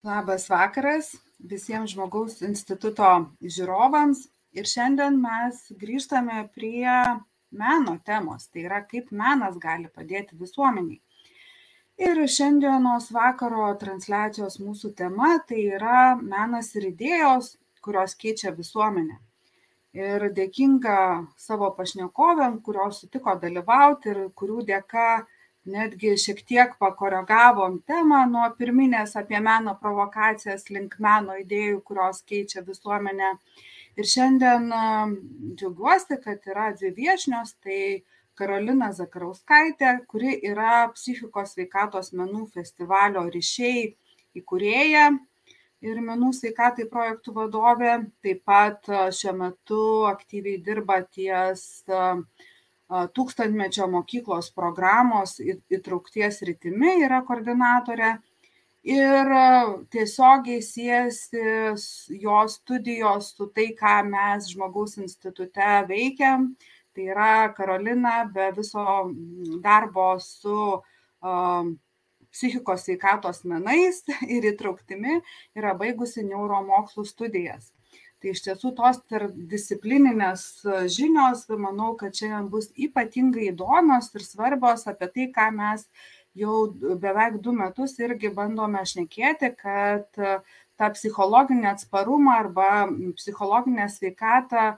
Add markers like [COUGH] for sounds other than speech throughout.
Labas vakaras visiems žmogaus instituto žiūrovams. Ir šiandien mes grįžtame prie meno temos, tai yra kaip menas gali padėti visuomeniai. Ir šiandienos vakaro transliacijos mūsų tema tai yra menas ir idėjos, kurios keičia visuomenę. Ir dėkinga savo pašnekovėm, kurios sutiko dalyvauti ir kurių dėka netgi šiek tiek pakoregavom temą nuo pirminės apie meno provokacijas link meno idėjų, kurios keičia visuomenę. Ir šiandien džiaugiuosi, kad yra dvi viešnios, tai Karolina Zakarauskaitė, kuri yra psichikos sveikatos menų festivalio ryšiai įkūrėja ir menų sveikatai projektų vadovė. Taip pat šiuo metu aktyviai dirba ties uh, tūkstantmečio mokyklos programos įtraukties rytimi yra koordinatorė. Ir tiesiogiai siejasi jos studijos su tai, ką mes žmogaus institute veikiam. Tai yra Karolina be viso darbo su uh, psichikos sveikatos menais ir įtrauktimi yra baigusi neuromokslų studijas tai iš tiesų tos tarpdisciplininės žinios manau kad šiandien bus ypatingai įdomios ir svarbios apie tai ką mes jau beveik du metus irgi bandome šnekėti kad tą psichologinį atsparumą arba psichologinę sveikatą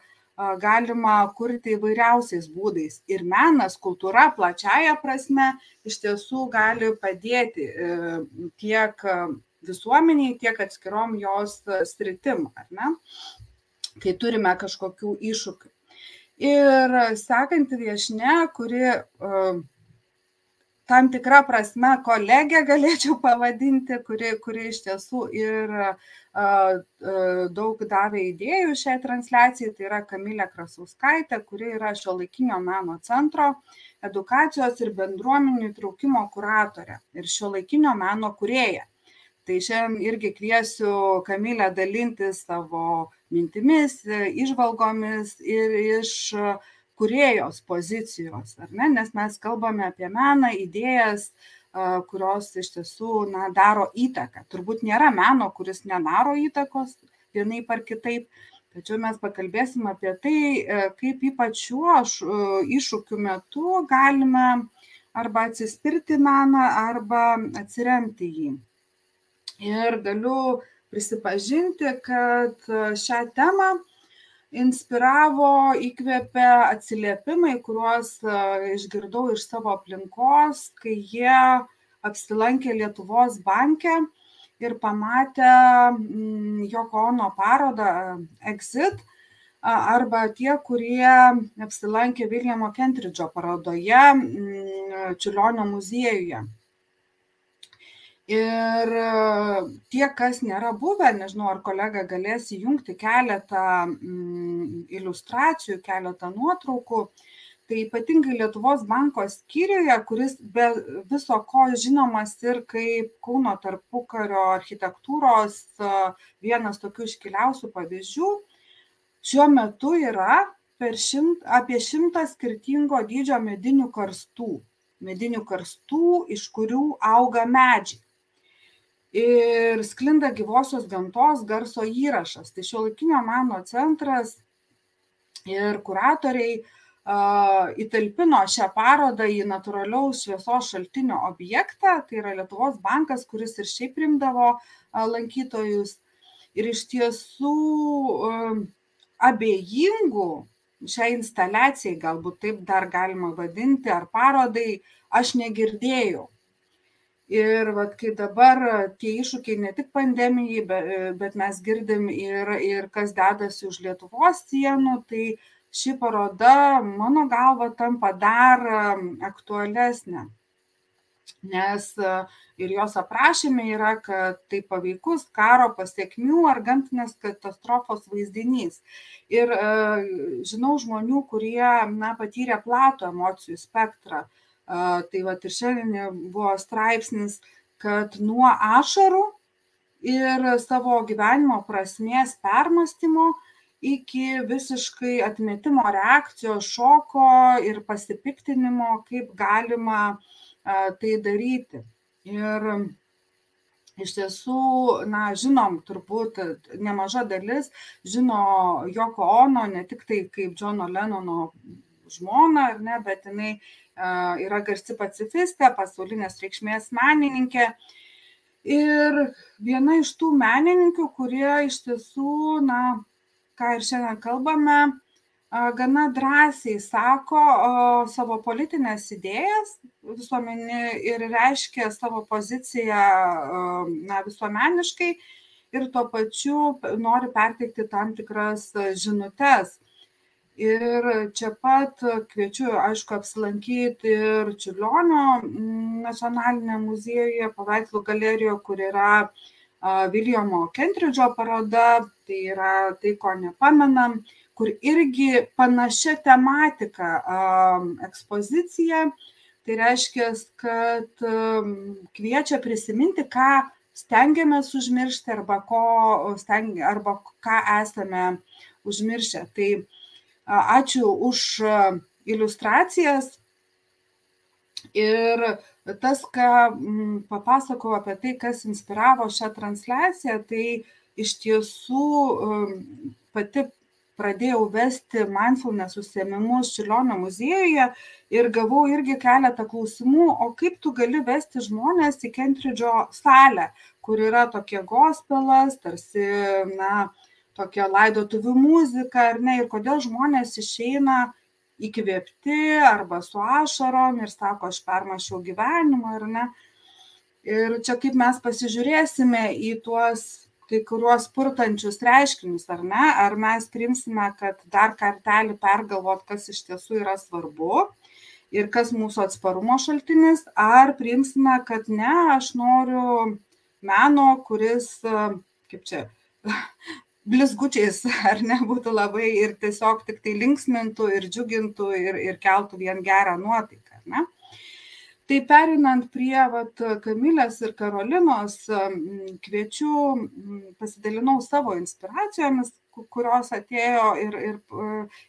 galima kurti įvairiausiais būdais. Ir menas, kultūra plačiaja prasme iš tiesų gali padėti e, tiek visuomeniai, tiek atskirom jos sritim, ar ne, kai turime kažkokių iššūkių. Ir sekanti viešne, kuri tam tikrą prasme kolegė galėčiau pavadinti, kuri, kuri iš tiesų ir daug davė idėjų šiai transliacijai, tai yra Kamilė Krasauskaitė, kuri yra šio laikinio meno centro edukacijos ir bendruomenių įtraukimo kuratorė ir šio laikinio meno kurėja tai šiandien irgi kviesiu kamilę dalintis savo mintimis įžvalgomis ir iš kūrėjos pozicijos ar ne? Nes mes kalbame apie meną idėjas kurios iš tiesų na daro įtaką. Turbūt nėra meno kuris nedaro įtakos vienaip ar kitaip tačiau mes pakalbėsim apie tai kaip ypač šiuo iššūkių metu galime arba atsispirti meną arba atsiremti jį Ir galiu prisipažinti, kad šią temą inspiravo, įkvėpė atsiliepimai, kuriuos išgirdau iš savo aplinkos, kai jie apsilankė Lietuvos banke ir pamatė mm, Joko Ono parodą Exit arba tie, kurie apsilankė Viljamo Kentridžo parodoje mm, Čiulionio muziejuje. Ir tie, kas nėra buvę, nežinau, ar kolega galės įjungti keletą mm, iliustracijų, keletą nuotraukų, tai ypatingai Lietuvos banko skyriuje, kuris be viso ko žinomas ir kaip Kauno tarpukario architektūros vienas tokių iškiliausių pavyzdžių, šiuo metu yra šimt, apie šimtą skirtingo dydžio medinių karstų. Medinių karstų, iš kurių auga medžiai ir sklinda gyvosios gamtos garso įrašas. Tai šiuolaikinio meno centras ir kuratoriai uh, įtalpino šią parodą į natūraliaus šviesos šaltinio objektą, tai yra Lietuvos bankas, kuris ir šiaip primdavo uh, lankytojus. Ir iš tiesų uh, abejingų šiai instaliacijai, galbūt taip dar galima vadinti, ar parodai, aš negirdėjau ir vat kai dabar tie iššūkiai ne tik pandemijai be bet mes girdim ir ir kas dedasi už lietuvos sienų tai ši paroda mano galva tampa dar aktualesnė. Nes ir jos aprašyme yra kad tai paveikus karo pasekmių ar gamtinės katastrofos vaizdinys. Ir žinau žmonių kurie na patyrė platų emocijų spektrą Tai va ir šiandien buvo straipsnis, kad nuo ašarų ir savo gyvenimo prasmės permastymo iki visiškai atmetimo reakcijos, šoko ir pasipiktinimo, kaip galima tai daryti. Ir, iš tiesų, na, žinom, turbūt nemaža dalis žino Joko Ono ne tik tai kaip Džono Lenono žmona, ar ne, bet jinai yra garsi pacifistė, pasaulinės reikšmės menininkė. Ir viena iš tų menininkių, kurie iš tiesų, na, ką ir šiandien kalbame, gana drąsiai sako savo politinės idėjas visuomenė ir reiškia savo poziciją na, visuomeniškai ir tuo pačiu nori perteikti tam tikras žinutes. Ir čia pat kviečiu, aišku, apsilankyti ir Čiurlionio nacionalinėje muziejuje, paveikslų galerijoje, kur yra Viljamo Kentridžo paroda, tai yra tai, ko nepamenam kur irgi panašia tematika ekspozicija. Tai reiškia, kad kviečia prisiminti, ką stengiamės užmiršti arba, ko, stengi, arba ką esame užmiršę. Tai ačiū už iliustracijas. Ir tas, ką papasakau apie tai, kas inspiravo šią transliaciją, tai iš tiesų pati pradėjau vesti mindfulness užsiemimus Čiurlionio muziejuje ir gavau irgi keletą klausimų, o kaip tu gali vesti žmonės į Kentridžo salę, kur yra tokie gospelas, tarsi, na, tokia laidotuvių muzika, ar ne, ir kodėl žmonės išeina įkvėpti arba su ašarom ir sako, aš permašiau gyvenimą, ar ne. Ir čia kaip mes pasižiūrėsime į tuos kai kuriuos purtančius reiškinius, ar ne? Ar mes primsime, kad dar kartelį pergalvot, kas iš tiesų yra svarbu ir kas mūsų atsparumo šaltinis, ar primsime, kad ne, aš noriu meno, kuris, kaip čia, blizgučiais, [LAUGHS] ar ne, būtų labai ir tiesiog tik tai linksmintų ir džiugintų ir, ir keltų vien gerą nuotaiką, ne? Tai perinant prie vat, Kamilės ir Karolinos, kviečiu, pasidalinau savo inspiracijomis, kurios atėjo ir, ir,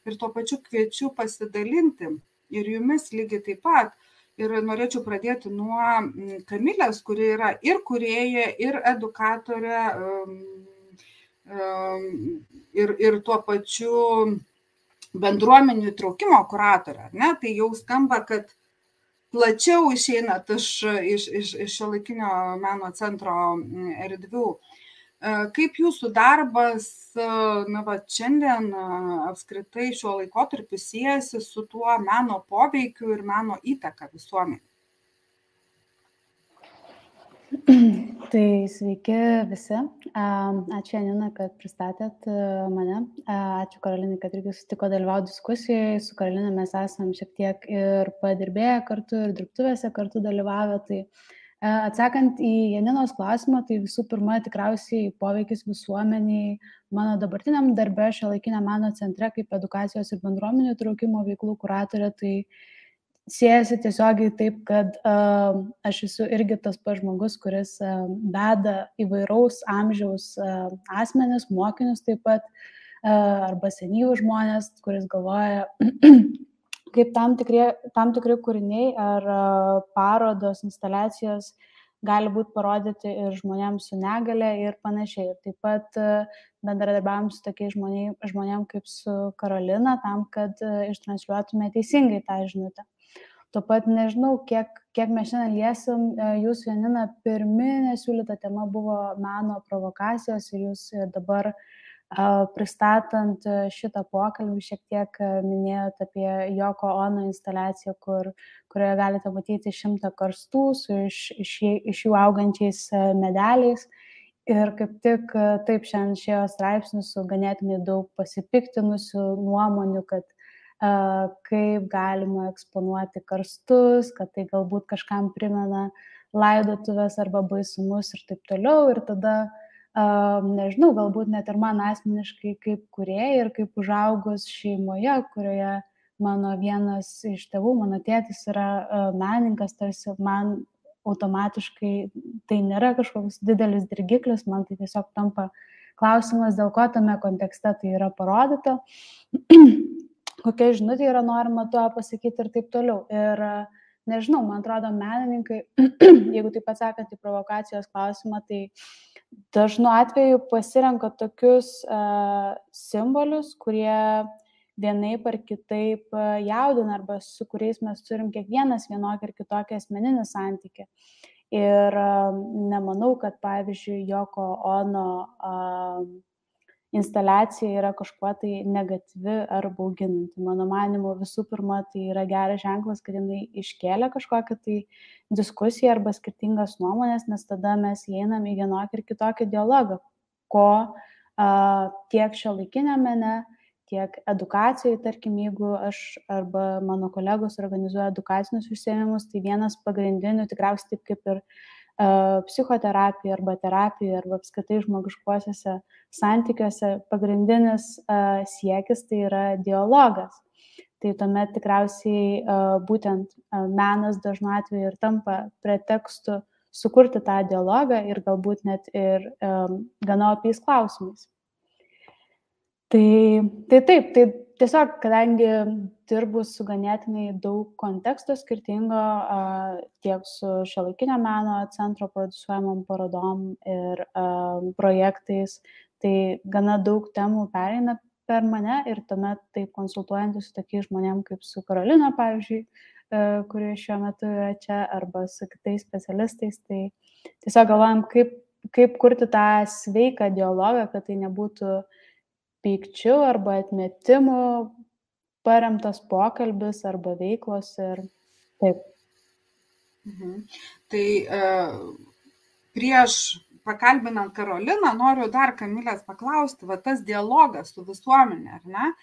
ir tuo pačiu kviečiu pasidalinti ir jumis lygiai taip pat. Ir norėčiau pradėti nuo Kamilės, kuri yra ir kurieja, ir edukatorė, ir, ir tuo pačiu bendruomenių įtraukimo kuratorė. Ne? Tai jau skamba, kad plačiau išeinat iš, iš, iš, iš šio laikinio meno centro erdvių. Kaip jūsų darbas, na, va, šiandien apskritai šiuo laikotarpiu siejasi su tuo meno poveikiu ir meno įtaka visuomenė? [CLEARS THROAT] Tai sveiki visi. Ačiū Janina, kad pristatėt mane. Ačiū Karolinai, kad irgi sutiko dalyvauti diskusijoje. Su Karolina mes esam šiek tiek ir padirbėję kartu, ir dirbtuvėse kartu dalyvavę. Tai atsakant į Janinos klausimą, tai visų pirma tikriausiai poveikis visuomeniai mano dabartiniam darbe šio laikinio meno centre kaip edukacijos ir bendruomenių traukimo veiklų kuratorė. Tai siejasi tiesiogiai taip, kad uh, aš esu irgi tas pats žmogus, kuris uh, veda įvairaus amžiaus uh, asmenis, mokinius taip pat, uh, arba senyvų žmonės, kuris galvoja, [CLEARS THROAT] kaip tam tikri, tam tikri kūriniai ar uh, parodos, instaliacijos gali būti parodyti ir žmonėms su negale ir panašiai. Ir taip pat bendradarbiavam su tokiais žmonėm, žmonėm kaip su Karolina, tam, kad ištransliuotume teisingai tą žinutę. Tuo pat nežinau, kiek, kiek mes šiandien liesim, e, jūsų Janina pirminė siūlyta tema buvo meno provokacijos ir jūs dabar pristatant šitą pokalbį šiek tiek minėjote apie Joko Ono instaliaciją, kur, kurioje galite matyti šimtą karstų su iš, iš, iš jų augančiais e, medeliais. Ir kaip tik taip šiandien šėjo straipsnis su ganėtinai daug pasipiktinusių nuomonių, kad kaip galima eksponuoti karstus, kad tai galbūt kažkam primena laidotuvės arba baisumus ir taip toliau. Ir tada, nežinau, galbūt net ir man asmeniškai kaip kuriejai ir kaip užaugus šeimoje, kurioje mano vienas iš tėvų, mano tėtis yra menininkas, tarsi man automatiškai tai nėra kažkoks didelis dirgiklis, man tai tiesiog tampa klausimas, dėl ko tame kontekste tai yra parodyta. [CLEARS THROAT] kokia žinutė yra norima tuo pasakyti ir taip toliau. Ir nežinau, man atrodo, menininkai, [CLEARS THROAT] jeigu taip atsakant į provokacijos klausimą, tai dažnu atveju pasirenka tokius uh, simbolius, kurie vienaip ar kitaip jaudina arba su kuriais mes turim kiekvienas vienokį ar kitokį asmeninį santykį. Ir uh, nemanau, kad pavyzdžiui, Joko Ono uh, instaliacija yra kažkuo tai negatyvi ar bauginanti. Mano manimu, visų pirma, tai yra geras ženklas, kad jinai iškėlė kažkokią tai diskusiją arba skirtingas nuomonės, nes tada mes įeinam į vienokį ir kitokį dialogą, ko a, tiek šio laikinė mene, tiek edukacijai, tarkim, jeigu aš arba mano kolegos organizuoja edukacinius užsiemimus, tai vienas pagrindinių, tikriausiai taip kaip ir psichoterapija arba terapija arba apskaitai žmogiškuosiuose santykiuose pagrindinis siekis tai yra dialogas. Tai tuomet tikriausiai būtent menas dažnu atveju ir tampa pretekstu sukurti tą dialogą ir galbūt net ir gana opiais klausimais. Tai, tai taip, tai tiesiog, kadangi dirbu su ganėtinai daug konteksto skirtingo, tiek su šiolaikinio meno centro produsuojamom parodom ir projektais, tai gana daug temų pereina per mane ir tuomet taip konsultuojantis su tokiais žmonėmis kaip su Karolina, pavyzdžiui, kuri šiuo metu yra čia, arba su kitais specialistais, tai tiesiog galvojam, kaip, kaip kurti tą sveiką dialogą, kad tai nebūtų pykčiu arba atmetimu paremtas pokalbis arba veiklos ir taip. Mhm. Tai uh, prieš pakalbinant Karoliną, noriu dar Kamilės paklausti, va tas dialogas su visuomenė, ar ne?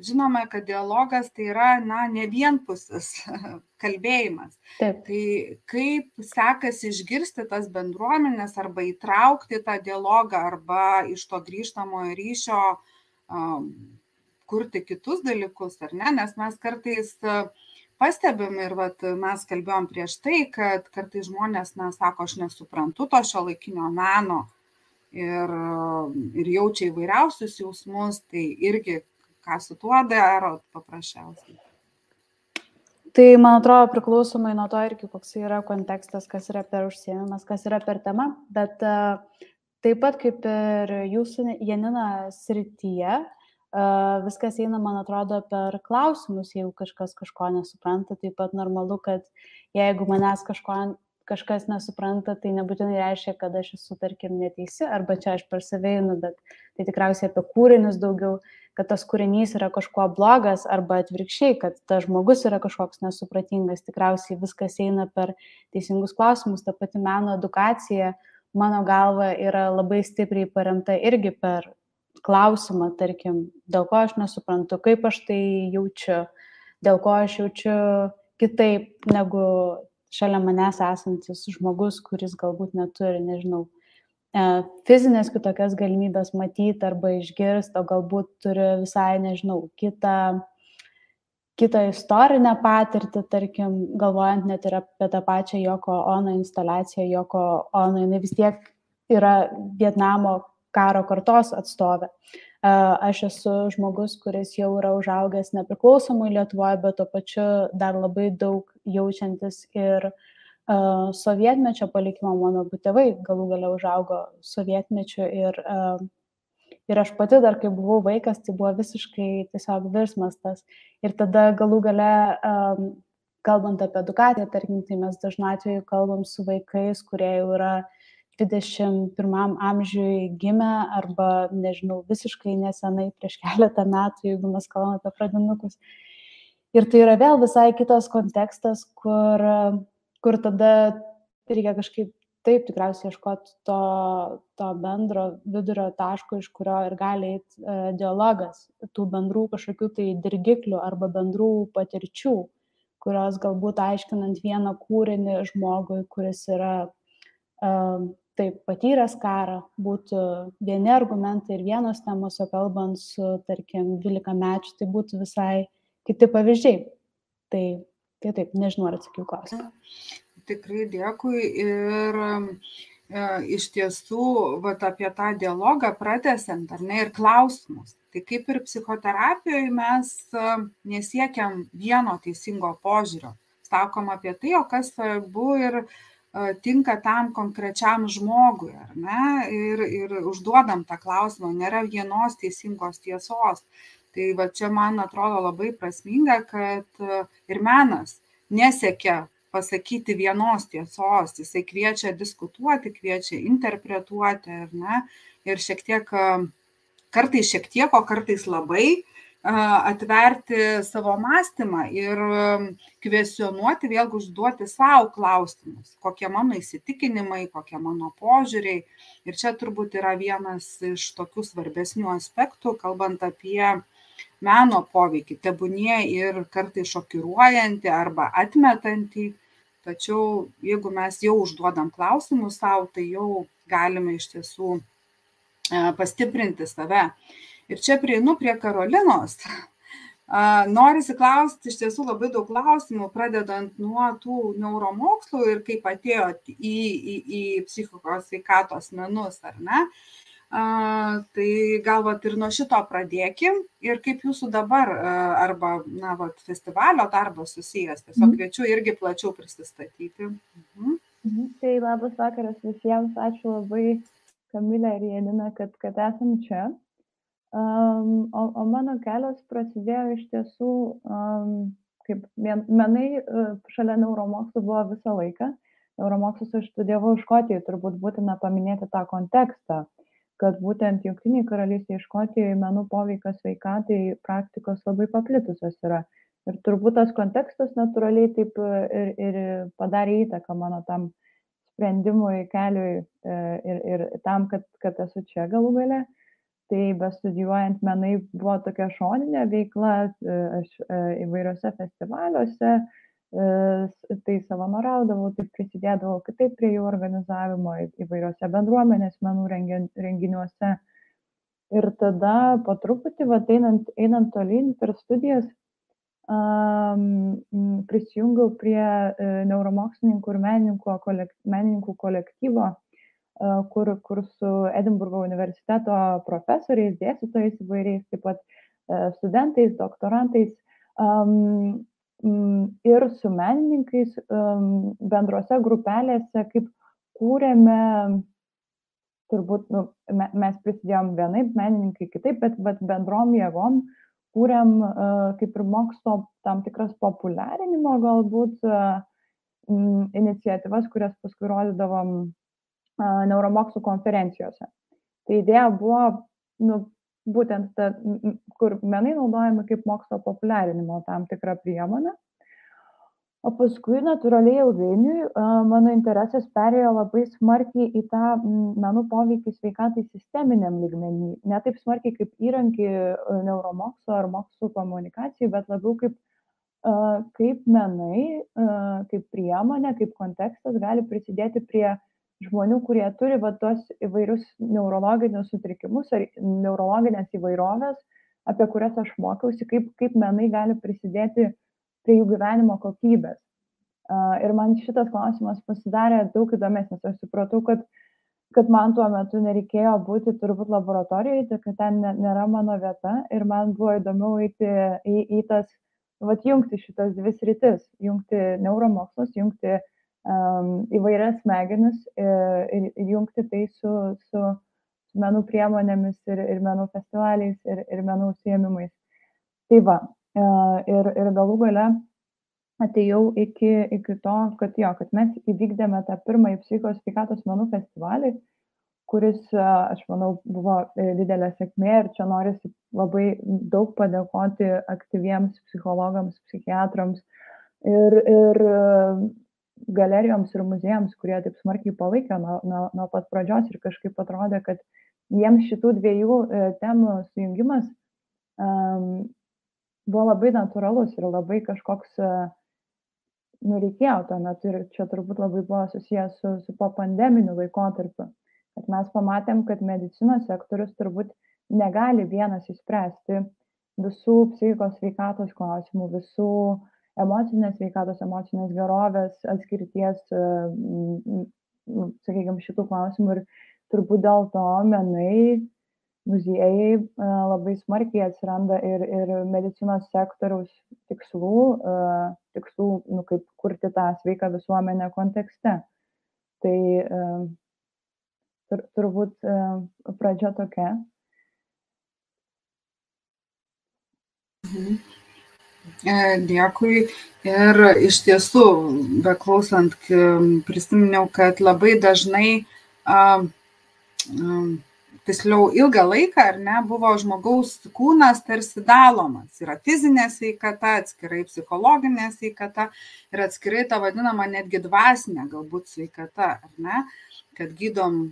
Žinome, kad dialogas tai yra, na, ne vienpusis [LAUGHS] kalbėjimas. Taip. Tai kaip sekasi išgirsti tas bendruomenės arba įtraukti tą dialogą arba iš to grįžtamojo ryšio uh, kurti kitus dalykus, ar ne, nes mes kartais pastebim ir vat, mes kalbėjom prieš tai, kad kartais žmonės, na, sako, aš nesuprantu to šio laikinio meno ir, ir jaučia įvairiausius jausmus, tai irgi ką su tuo daro paprasčiausiai. Tai, man atrodo, priklausomai nuo to irgi, koks yra kontekstas, kas yra per užsiemimas, kas yra per tema, bet uh, taip pat kaip ir jūsų Janina srityje, viskas eina, man atrodo, per klausimus, jeigu kažkas kažko nesupranta, taip pat normalu, kad jeigu manęs kažko, kažkas nesupranta, tai nebūtinai reiškia, kad aš esu, tarkim, neteisi, arba čia aš per save einu, bet tai tikriausiai apie kūrinius daugiau, kad tas kūrinys yra kažkuo blogas, arba atvirkščiai, kad tas žmogus yra kažkoks nesupratingas, tikriausiai viskas eina per teisingus klausimus, ta pati meno edukacija, mano galva yra labai stipriai paremta irgi per klausimą, tarkim, dėl ko aš nesuprantu, kaip aš tai jaučiu, dėl ko aš jaučiu kitaip negu šalia manęs esantis žmogus, kuris galbūt neturi, nežinau, e, fizinės kitokias galimybės matyti arba išgirsti, o galbūt turi visai, nežinau, kitą kitą istorinę patirtį, tarkim, galvojant net ir apie tą pačią Joko Ono instaliaciją, Joko Ono, jinai vis tiek yra Vietnamo karo kartos atstovė. Aš esu žmogus, kuris jau yra užaugęs nepriklausomai Lietuvoje, bet tuo pačiu dar labai daug jaučiantis ir uh, sovietmečio palikimo mano abu tėvai galų gale užaugo sovietmečiu ir uh, Ir aš pati dar, kai buvau vaikas, tai buvo visiškai tiesiog virsmas tas. Ir tada galų gale, um, kalbant apie edukaciją, tarkim, tai mes dažnu atveju kalbam su vaikais, kurie jau yra 21 amžiui gimę arba, nežinau, visiškai nesenai prieš keletą metų, jeigu mes kalbam apie pradinukus. Ir tai yra vėl visai kitas kontekstas, kur, kur tada reikia kažkaip taip tikriausiai ieškoti to, to bendro vidurio taško, iš kurio ir gali eiti e, dialogas, tų bendrų kažkokių tai dirgiklių arba bendrų patirčių, kurios galbūt aiškinant vieną kūrinį žmogui, kuris yra e, taip patyręs karą, būtų vieni argumentai ir vienos temos, o kalbant su, tarkim, 12 mečių, tai būtų visai kiti pavyzdžiai. Tai, tai taip, nežinau, ar atsakiau klausimą. Tikrai dėkui ir e, iš tiesų vat, apie tą dialogą pratesiant, ar ne, ir klausimus. Tai kaip ir psichoterapijoje mes e, nesiekiam vieno teisingo požiūrio. sakom apie tai, o kas svarbu ir tinka tam konkrečiam žmogui, ar ne? Ir, ir užduodam tą klausimą, nėra vienos teisingos tiesos. Tai va čia man atrodo labai prasminga, kad ir menas nesiekia pasakyti vienos tiesos, jisai kviečia diskutuoti, kviečia interpretuoti, ar ne? Ir šiek tiek, kartais šiek tiek, o kartais labai atverti savo mąstymą ir kvestionuoti, vėlgi užduoti savo klausimus, kokie mano įsitikinimai, kokie mano požiūriai. Ir čia turbūt yra vienas iš tokių svarbesnių aspektų, kalbant apie meno poveikį, tebūnie ir kartai šokiruojantį arba atmetantį. Tačiau jeigu mes jau užduodam klausimus savo, tai jau galime iš tiesų pastiprinti save. Ir čia prieinu prie Karolinos. Norisi klausti iš tiesų labai daug klausimų, pradedant nuo tų neuromokslų ir kaip atėjo į, į, į psichikos sveikatos menus, ar ne. A, tai galbūt ir nuo šito pradėkim ir kaip jūsų dabar arba, na, vat, festivalio darbas susijęs, tiesiog mhm. kviečiu irgi plačiau prisistatyti. Mhm. Mhm. Tai labas vakaras visiems, ačiū labai Kamilė ir Janina, kad, kad esam čia. Um, o, o mano kelias prasidėjo iš tiesų, um, kaip menai uh, šalia neuromokslų buvo visą laiką. Neuromokslus aš studijavau Škotijoje, turbūt būtina paminėti tą kontekstą, kad būtent Junktiniai karalystėje Škotijoje menų poveikas sveikatai praktikos labai paplitusios yra. Ir turbūt tas kontekstas natūraliai taip ir, ir padarė įtaką mano tam sprendimui, keliui e, ir, ir tam, kad, kad esu čia galų gale. Uh, tai bestudijuojant menai buvo tokia šoninė veikla, e, aš e, įvairiuose festivaliuose, e, tai savanoriaudavau, tai prisidėdavau kitaip prie jų organizavimo įvairiuose bendruomenės menų renginiuose. Ir tada po truputį, va, einant, einant tolyn per studijas, um, prisijungiau prie neuromokslininkų ir menininkų, kolek, menininkų kolektyvo kur, kur su Edinburgo universiteto profesoriais, dėstytojais įvairiais, taip pat studentais, doktorantais um, ir su menininkais um, bendrose grupelėse, kaip kūrėme, turbūt nu, mes prisidėjom vienaip, menininkai kitaip, bet, bet bendrom jėgom kūrėm uh, kaip ir mokslo tam tikras populiarinimo galbūt uh, iniciatyvas, kurias paskui rodydavom neuromokslų konferencijose. Tai idėja buvo, nu, būtent ta, kur menai naudojami kaip mokslo populiarinimo tam tikra priemonė. O paskui natūraliai ilgainiui mano interesas perėjo labai smarkiai į tą menų poveikį sveikatai sisteminiam lygmenį. Ne taip smarkiai kaip įrankį neuromokslo ar mokslo komunikacijai, bet labiau kaip, kaip menai, kaip priemonė, kaip kontekstas gali prisidėti prie žmonių, kurie turi va, tos įvairius neurologinius sutrikimus ar neurologinės įvairovės, apie kurias aš mokiausi, kaip, kaip menai gali prisidėti prie jų gyvenimo kokybės. Ir man šitas klausimas pasidarė daug įdomesnis. Aš supratau, kad, kad man tuo metu nereikėjo būti turbūt laboratorijoje, kad ten nėra mano vieta ir man buvo įdomiau eiti į, į tas, vat jungti šitas dvi sritis, jungti neuromokslus, jungti uh, įvairias smegenis ir, ir jungti tai su, su, menų priemonėmis ir, ir menų festivaliais ir, ir menų užsiemimais. Tai va, ir, ir galų gale atėjau iki, iki to, kad jo, kad mes įvykdėme tą pirmąjį psichikos sveikatos menų festivalį, kuris, aš manau, buvo e, didelė sėkmė ir čia norisi labai daug padėkoti aktyviems psichologams, psichiatrams ir, ir galerijoms ir muziejams, kurie taip smarkiai palaikė nuo, nuo, nuo pat pradžios ir kažkaip atrodė, kad jiems šitų dviejų e, temų sujungimas um, buvo labai natūralus ir labai kažkoks, uh, nu, reikėjo tuo metu ir čia turbūt labai buvo susijęs su, su po pandeminiu laikotarpiu, kad mes pamatėm, kad medicinos sektorius turbūt negali vienas įspręsti visų psichikos sveikatos klausimų, visų uh, emocinės sveikatos, emocinės gerovės, atskirties, sakykime, šitų klausimų ir turbūt dėl to menai muziejai labai smarkiai atsiranda ir, ir medicinos sektoriaus tikslų, tikslų nu, kaip kurti tą sveiką visuomenę kontekste. Tai tur, turbūt pradžia tokia. Mhm. E, dėkui. Ir iš tiesų, beklausant, prisiminiau, kad labai dažnai, tiksliau ilgą laiką, ar ne, buvo žmogaus kūnas tarsi dalomas. Yra fizinė sveikata, atskirai psichologinė sveikata ir atskirai ta vadinama netgi dvasinė galbūt sveikata, ar ne, kad gydom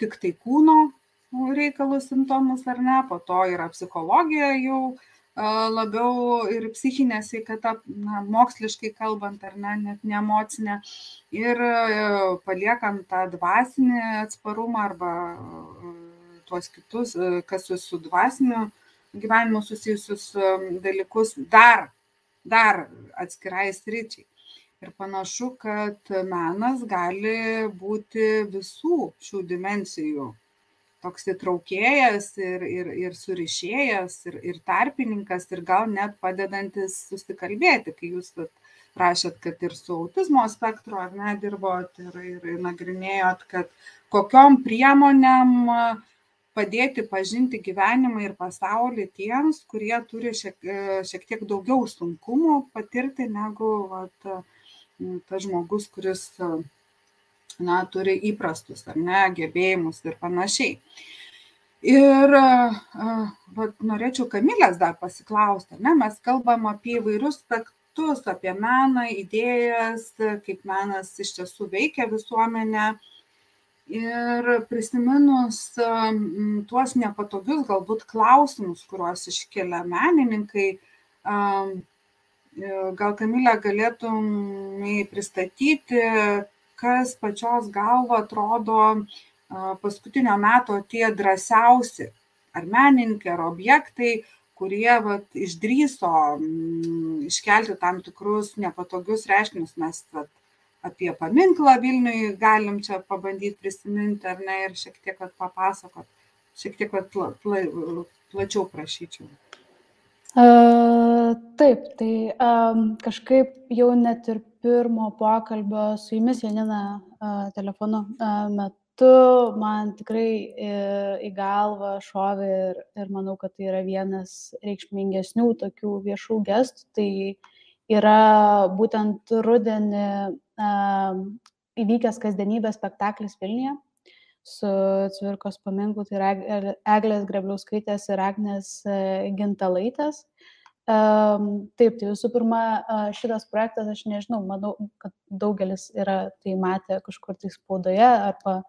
tik tai kūno reikalus, simptomus, ar ne, po to yra psichologija jau labiau ir psichinė sveikata, na, moksliškai kalbant, ar ne, net ne emocinė. Ir e, paliekam tą dvasinį atsparumą arba e, tuos kitus, e, kas su dvasiniu gyvenimu susijusius dalykus dar, dar atskirai sričiai. Ir panašu, kad menas gali būti visų šių dimensijų toks įtraukėjas ir, ir, ir surišėjas, ir, ir tarpininkas, ir gal net padedantis susikalbėti, kai jūs rašėt, kad ir su autizmo spektru ar ne dirbot ir, ir, ir nagrinėjot, kad kokiom priemonėm padėti pažinti gyvenimą ir pasaulį tiems, kurie turi šiek, šiek tiek daugiau sunkumų patirti negu vat, tas žmogus, kuris na, turi įprastus ar ne gebėjimus ir panašiai. Ir vat, norėčiau Kamilės dar pasiklausti, ne, mes kalbam apie įvairius aspektus, apie meną, idėjas, kaip menas iš tiesų veikia visuomenę. Ir prisiminus tuos nepatogius galbūt klausimus, kuriuos iškelia menininkai, gal Kamilė galėtum pristatyti, kas pačios galva atrodo paskutinio meto tie drąsiausi ar menininkai, ar objektai, kurie vat, išdryso m, iškelti tam tikrus nepatogius reiškinius. Mes vat, apie paminklą Vilniui galim čia pabandyti prisiminti ar ne ir šiek tiek vat, papasakot, šiek tiek vat, pla, pla, plačiau prašyčiau. Uh, taip, tai um, kažkaip jau net ir pirmo pokalbio su jumis, Janina, telefonu metu man tikrai e, į galvą šovė ir, ir manau, kad tai yra vienas reikšmingesnių tokių viešų gestų. Tai yra būtent rudenį įvykęs kasdienybės spektaklis Vilniuje su Cvirkos paminklu, tai yra Eglės Grebliauskaitės ir Agnės e, Gintalaitės. Taip, tai visų pirma, šitas projektas, aš nežinau, manau, kad daugelis yra tai matę kažkur tai spaudoje, arba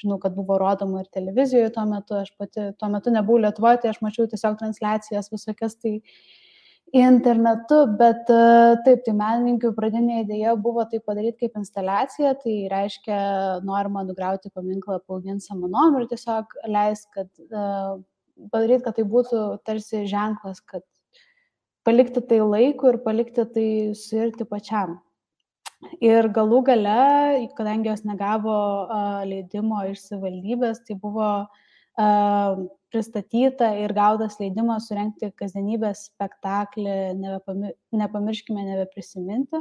žinau, kad buvo rodoma ir televizijoje tuo metu, aš pati tuo metu nebuvau Lietuvoje, tai aš mačiau tiesiog transliacijas visokias tai internetu, bet taip, tai menininkų pradinė idėja buvo tai padaryti kaip instaliacija, tai reiškia norima nugriauti paminklą paugint samanom ir tiesiog leis, kad padaryti, kad tai būtų tarsi ženklas, kad palikti tai laikui ir palikti tai suirti pačiam. Ir galų gale, kadangi jos negavo uh, leidimo iš savivaldybės, tai buvo uh, pristatyta ir gautas leidimas surenkti kasdienybės spektaklį, nepamirškime nebeprisiminti.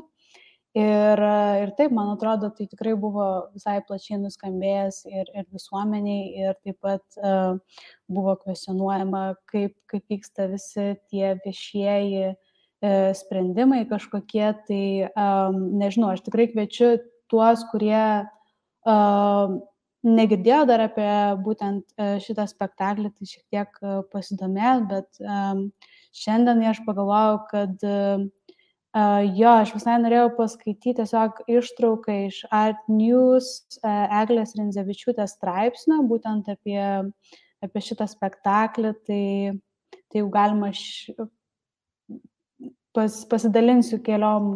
Ir, ir taip, man atrodo, tai tikrai buvo visai plačiai nuskambėjęs ir, ir visuomeniai, ir taip pat uh, buvo kvesionuojama, kaip, kaip vyksta visi tie viešieji uh, sprendimai kažkokie. Tai um, nežinau, aš tikrai kviečiu tuos, kurie uh, negirdėjo dar apie būtent šitą spektaklį, tai šiek tiek pasidomės, bet um, šiandien aš pagalvojau, kad uh, Uh, jo, aš visai norėjau paskaityti tiesiog ištrauką iš Art News uh, Eglės Rinzevičiūtės straipsnio, būtent apie, apie šitą spektaklį, tai, tai jau galima š... pas, pasidalinsiu keliom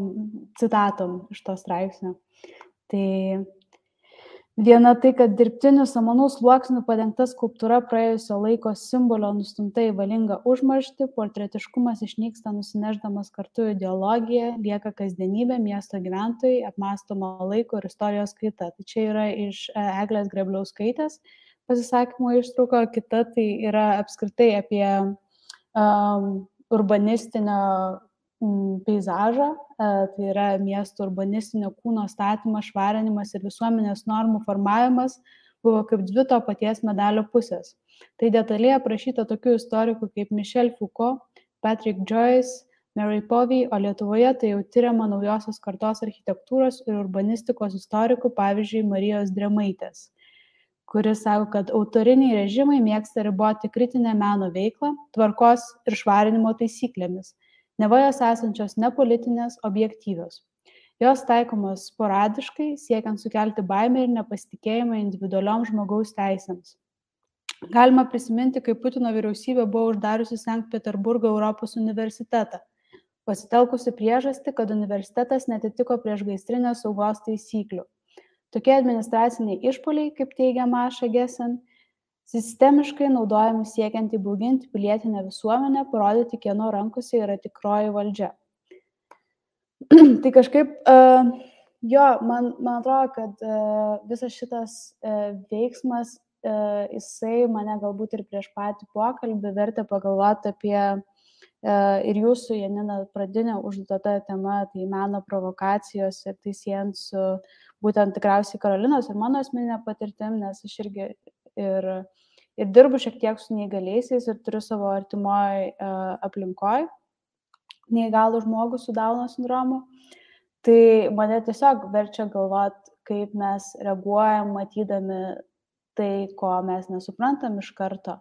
citatom iš to straipsnio. Tai Viena tai, kad dirbtinių samanų sluoksnių padengta skulptūra praėjusio laiko simbolio nustumta į valingą užmarštį, portretiškumas išnyksta nusineždamas kartu ideologiją, lieka kasdienybė, miesto gyventojai, apmastoma laiko ir istorijos kaita. Tai čia yra iš e, Eglės Grebliauskaitės pasisakymo ištrauka, kita tai yra apskritai apie um, urbanistinio peizažą, uh, tai yra miesto urbanistinio kūno statymas, švarinimas ir visuomenės normų formavimas buvo kaip dvi to paties medalio pusės. Tai detaliai aprašyta tokių istorikų kaip Michel Foucault, Patrick Joyce, Mary Povey, o Lietuvoje tai jau tyriama naujosios kartos architektūros ir urbanistikos istorikų, pavyzdžiui, Marijos Dremaitės, kuris sako, kad autoriniai režimai mėgsta riboti kritinę meno veiklą, tvarkos ir švarinimo taisyklėmis, neva jos esančios nepolitinės, objektyvios. Jos taikomos sporadiškai, siekiant sukelti baimę ir nepasitikėjimą individualiom žmogaus teisėms. Galima prisiminti, kai Putino vyriausybė buvo uždariusi Sankt Peterburgo Europos universitetą pasitelkusi priežastį, kad universitetas netitiko priešgaisrinės saugos taisyklių. Tokie administraciniai išpoliai, kaip teigia Maša Gesen, sistemiškai naudojami siekiant įbauginti pilietinę visuomenę, parodyti, kieno rankose yra tikroji valdžia. [CLEARS THROAT] tai kažkaip, uh, jo, man, man atrodo, kad uh, visas šitas uh, veiksmas, uh, jisai mane galbūt ir prieš patį pokalbį vertė pagalvoti apie E, ir jūsų, Janina, pradinė užduota tema, tai meno provokacijos ir tai siejant su būtent tikriausiai Karolinos ir mano asmeninė patirtim, nes aš irgi ir, ir dirbu šiek tiek su neįgaliaisiais ir turiu savo artimoj uh, e, aplinkoj neįgalų žmogų su Dauno sindromu. Tai mane tiesiog verčia galvot, kaip mes reaguojam, matydami tai, ko mes nesuprantam iš karto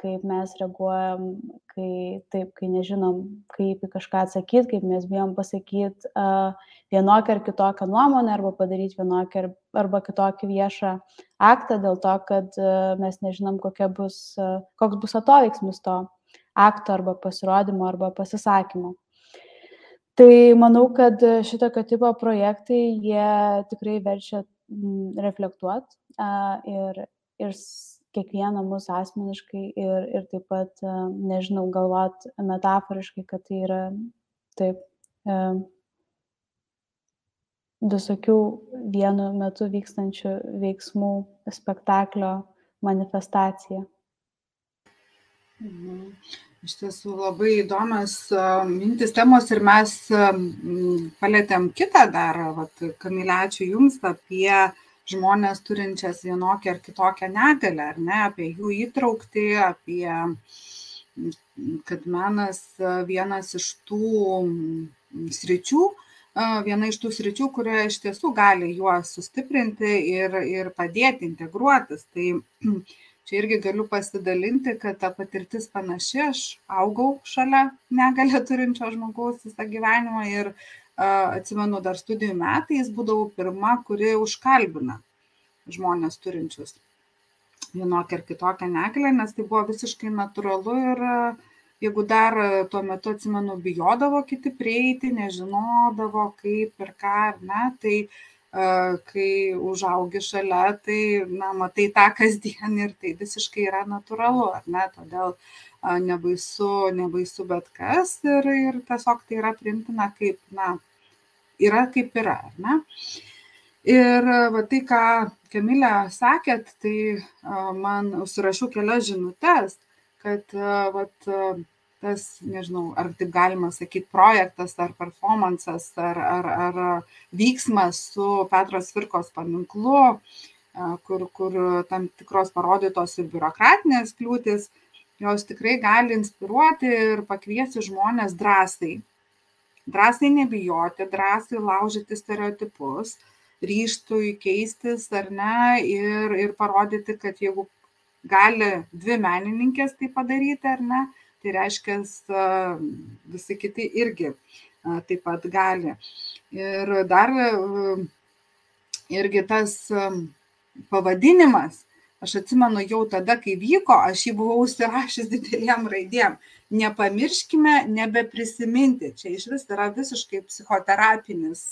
kaip mes reaguojam, kai taip, kai nežinom, kaip į kažką atsakyti, kaip mes bijom pasakyti vienokią ar kitokią nuomonę arba padaryti vienokią arba kitokį viešą aktą dėl to, kad mes nežinom, bus, koks bus atoveiksmis to akto arba pasirodymo arba pasisakymo. Tai manau, kad šitokio tipo projektai, jie tikrai verčia reflektuoti ir, ir kiekvieną mus asmeniškai ir, ir taip pat, e, nežinau, galvot metaforiškai, kad tai yra taip e, visokių vienu metu vykstančių veiksmų spektaklio manifestacija. Mhm. Iš tiesų labai įdomios mintis temos ir mes palėtėm kitą dar, vat, Kamilė, ačiū Jums apie žmones turinčias vienokią ar kitokią negalę, ar ne, apie jų įtraukti, apie kad menas vienas iš tų sričių, viena iš tų sričių, kurioje iš tiesų gali juos sustiprinti ir, ir padėti integruotis. Tai [CLEARS THROAT] čia irgi galiu pasidalinti, kad ta patirtis panaši, aš augau šalia negalę turinčio žmogaus visą gyvenimą ir uh, atsimenu, dar studijų metais būdavau pirma, kuri užkalbina žmonės turinčius vienokią ar kitokią negalę, nes tai buvo visiškai natūralu ir jeigu dar tuo metu atsimenu, bijodavo kiti prieiti, nežinodavo kaip ir ką, ar ne, tai kai užaugi šalia, tai, na, matai tą kasdien ir tai visiškai yra natūralu, ar ne, todėl nebaisu, nebaisu bet kas ir, ir tiesiog tai yra primtina kaip, na, yra kaip yra, ar ne? Ir va, tai, ką Kamilė sakėt, tai man užsirašiau kelias žinutės, kad va, tas, nežinau, ar taip galima sakyti, projektas ar performances ar, ar, ar vyksmas su Petros Virkos paminklu, kur, kur tam tikros parodytos ir biurokratinės kliūtis, jos tikrai gali inspiruoti ir pakviesti žmonės drąsiai. Drąsiai nebijoti, drąsiai laužyti stereotipus, ryštui keistis ar ne ir, ir parodyti, kad jeigu gali dvi menininkės tai padaryti ar ne, tai reiškia visi kiti irgi taip pat gali. Ir dar irgi tas pavadinimas Aš atsimenu jau tada, kai vyko, aš jį buvau užsirašęs didelėm raidėm. Nepamirškime nebeprisiminti. Čia iš vis yra visiškai psichoterapinis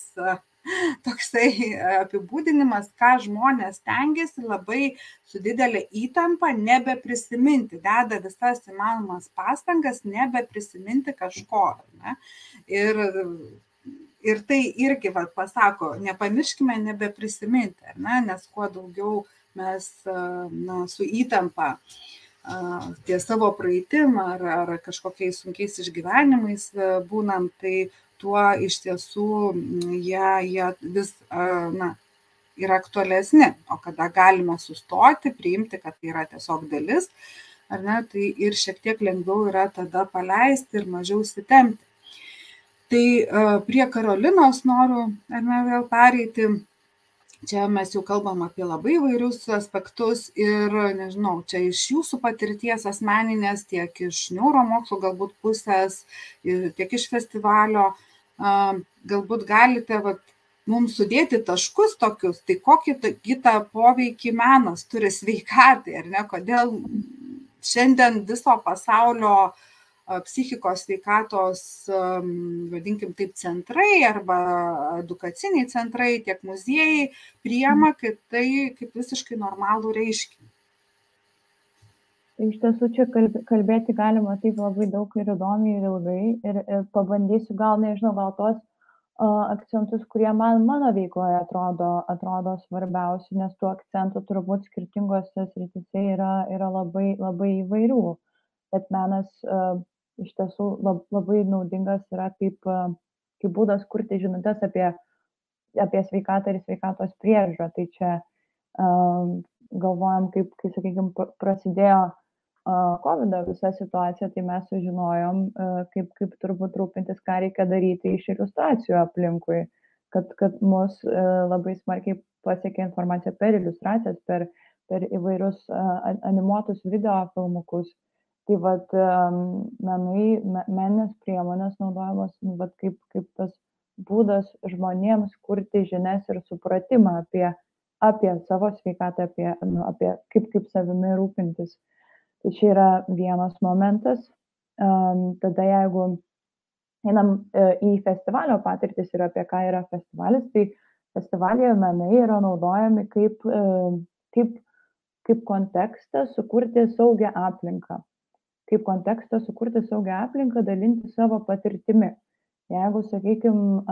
toksai apibūdinimas, ką žmonės tengiasi labai su didelė įtampa nebeprisiminti, deda visas įmanomas pastangas nebeprisiminti kažko. Ne? Ir, ir tai irgi va, pasako, nepamirškime nebeprisiminti, ne? nes kuo daugiau mes na, su įtampa ties savo praeitim ar, ar kažkokiais sunkiais išgyvenimais būnant, tai tuo iš tiesų jie, jie vis na, yra aktualesni, o kada galime sustoti, priimti, kad tai yra tiesiog dalis, ar ne, tai ir šiek tiek lengviau yra tada paleisti ir mažiau sitemti. Tai prie Karolinos noriu, ar ne, vėl pereiti čia mes jau kalbam apie labai įvairius aspektus ir nežinau čia iš jūsų patirties asmeninės tiek iš neuromokslų galbūt pusės tiek iš festivalio galbūt galite vat mums sudėti taškus tokius, tai kokį kitą poveikį menas turi sveikatai, ar ne, kodėl šiandien viso pasaulio psichikos sveikatos, vadinkim taip, centrai arba edukaciniai centrai, tiek muziejai priema kaip tai kaip visiškai normalų reiškinį. Tai iš tiesų čia kalbėti galima taip labai daug ir įdomiai ir ilgai ir, ir pabandysiu gal, nežinau, gal tos uh, akcentus, kurie man mano veikloje atrodo, atrodo svarbiausi, nes tų akcentų turbūt skirtingose srityse yra, yra labai, labai įvairių. Bet menas uh, iš tiesų lab, labai naudingas yra kaip, kaip būdas kurti žinutės apie, apie sveikatą ir sveikatos priežiūrą. Tai čia um, galvojam, kaip, kai, sakykime, prasidėjo uh, COVID visa situacija, tai mes sužinojom, uh, kaip, kaip turbūt rūpintis, ką reikia daryti iš iliustracijų aplinkui, kad, kad mus uh, labai smarkiai pasiekė informacija per iliustracijas, per, per įvairius uh, animuotus video filmukus. Tai vat menai me meninės priemonės naudojamos nu vat kaip kaip tas būdas žmonėms kurti žinias ir supratimą apie apie savo sveikatą apie nu apie kaip kaip savimi rūpintis tai čia yra vienas momentas tada jeigu einam e, į festivalio patirtis ir apie ką yra festivalis tai festivalyje menai yra naudojami kaip e, kaip kaip kontekstas sukurti saugią aplinką kaip kontekstą sukurti saugią aplinką, dalinti savo patirtimi. Jeigu, sakykime,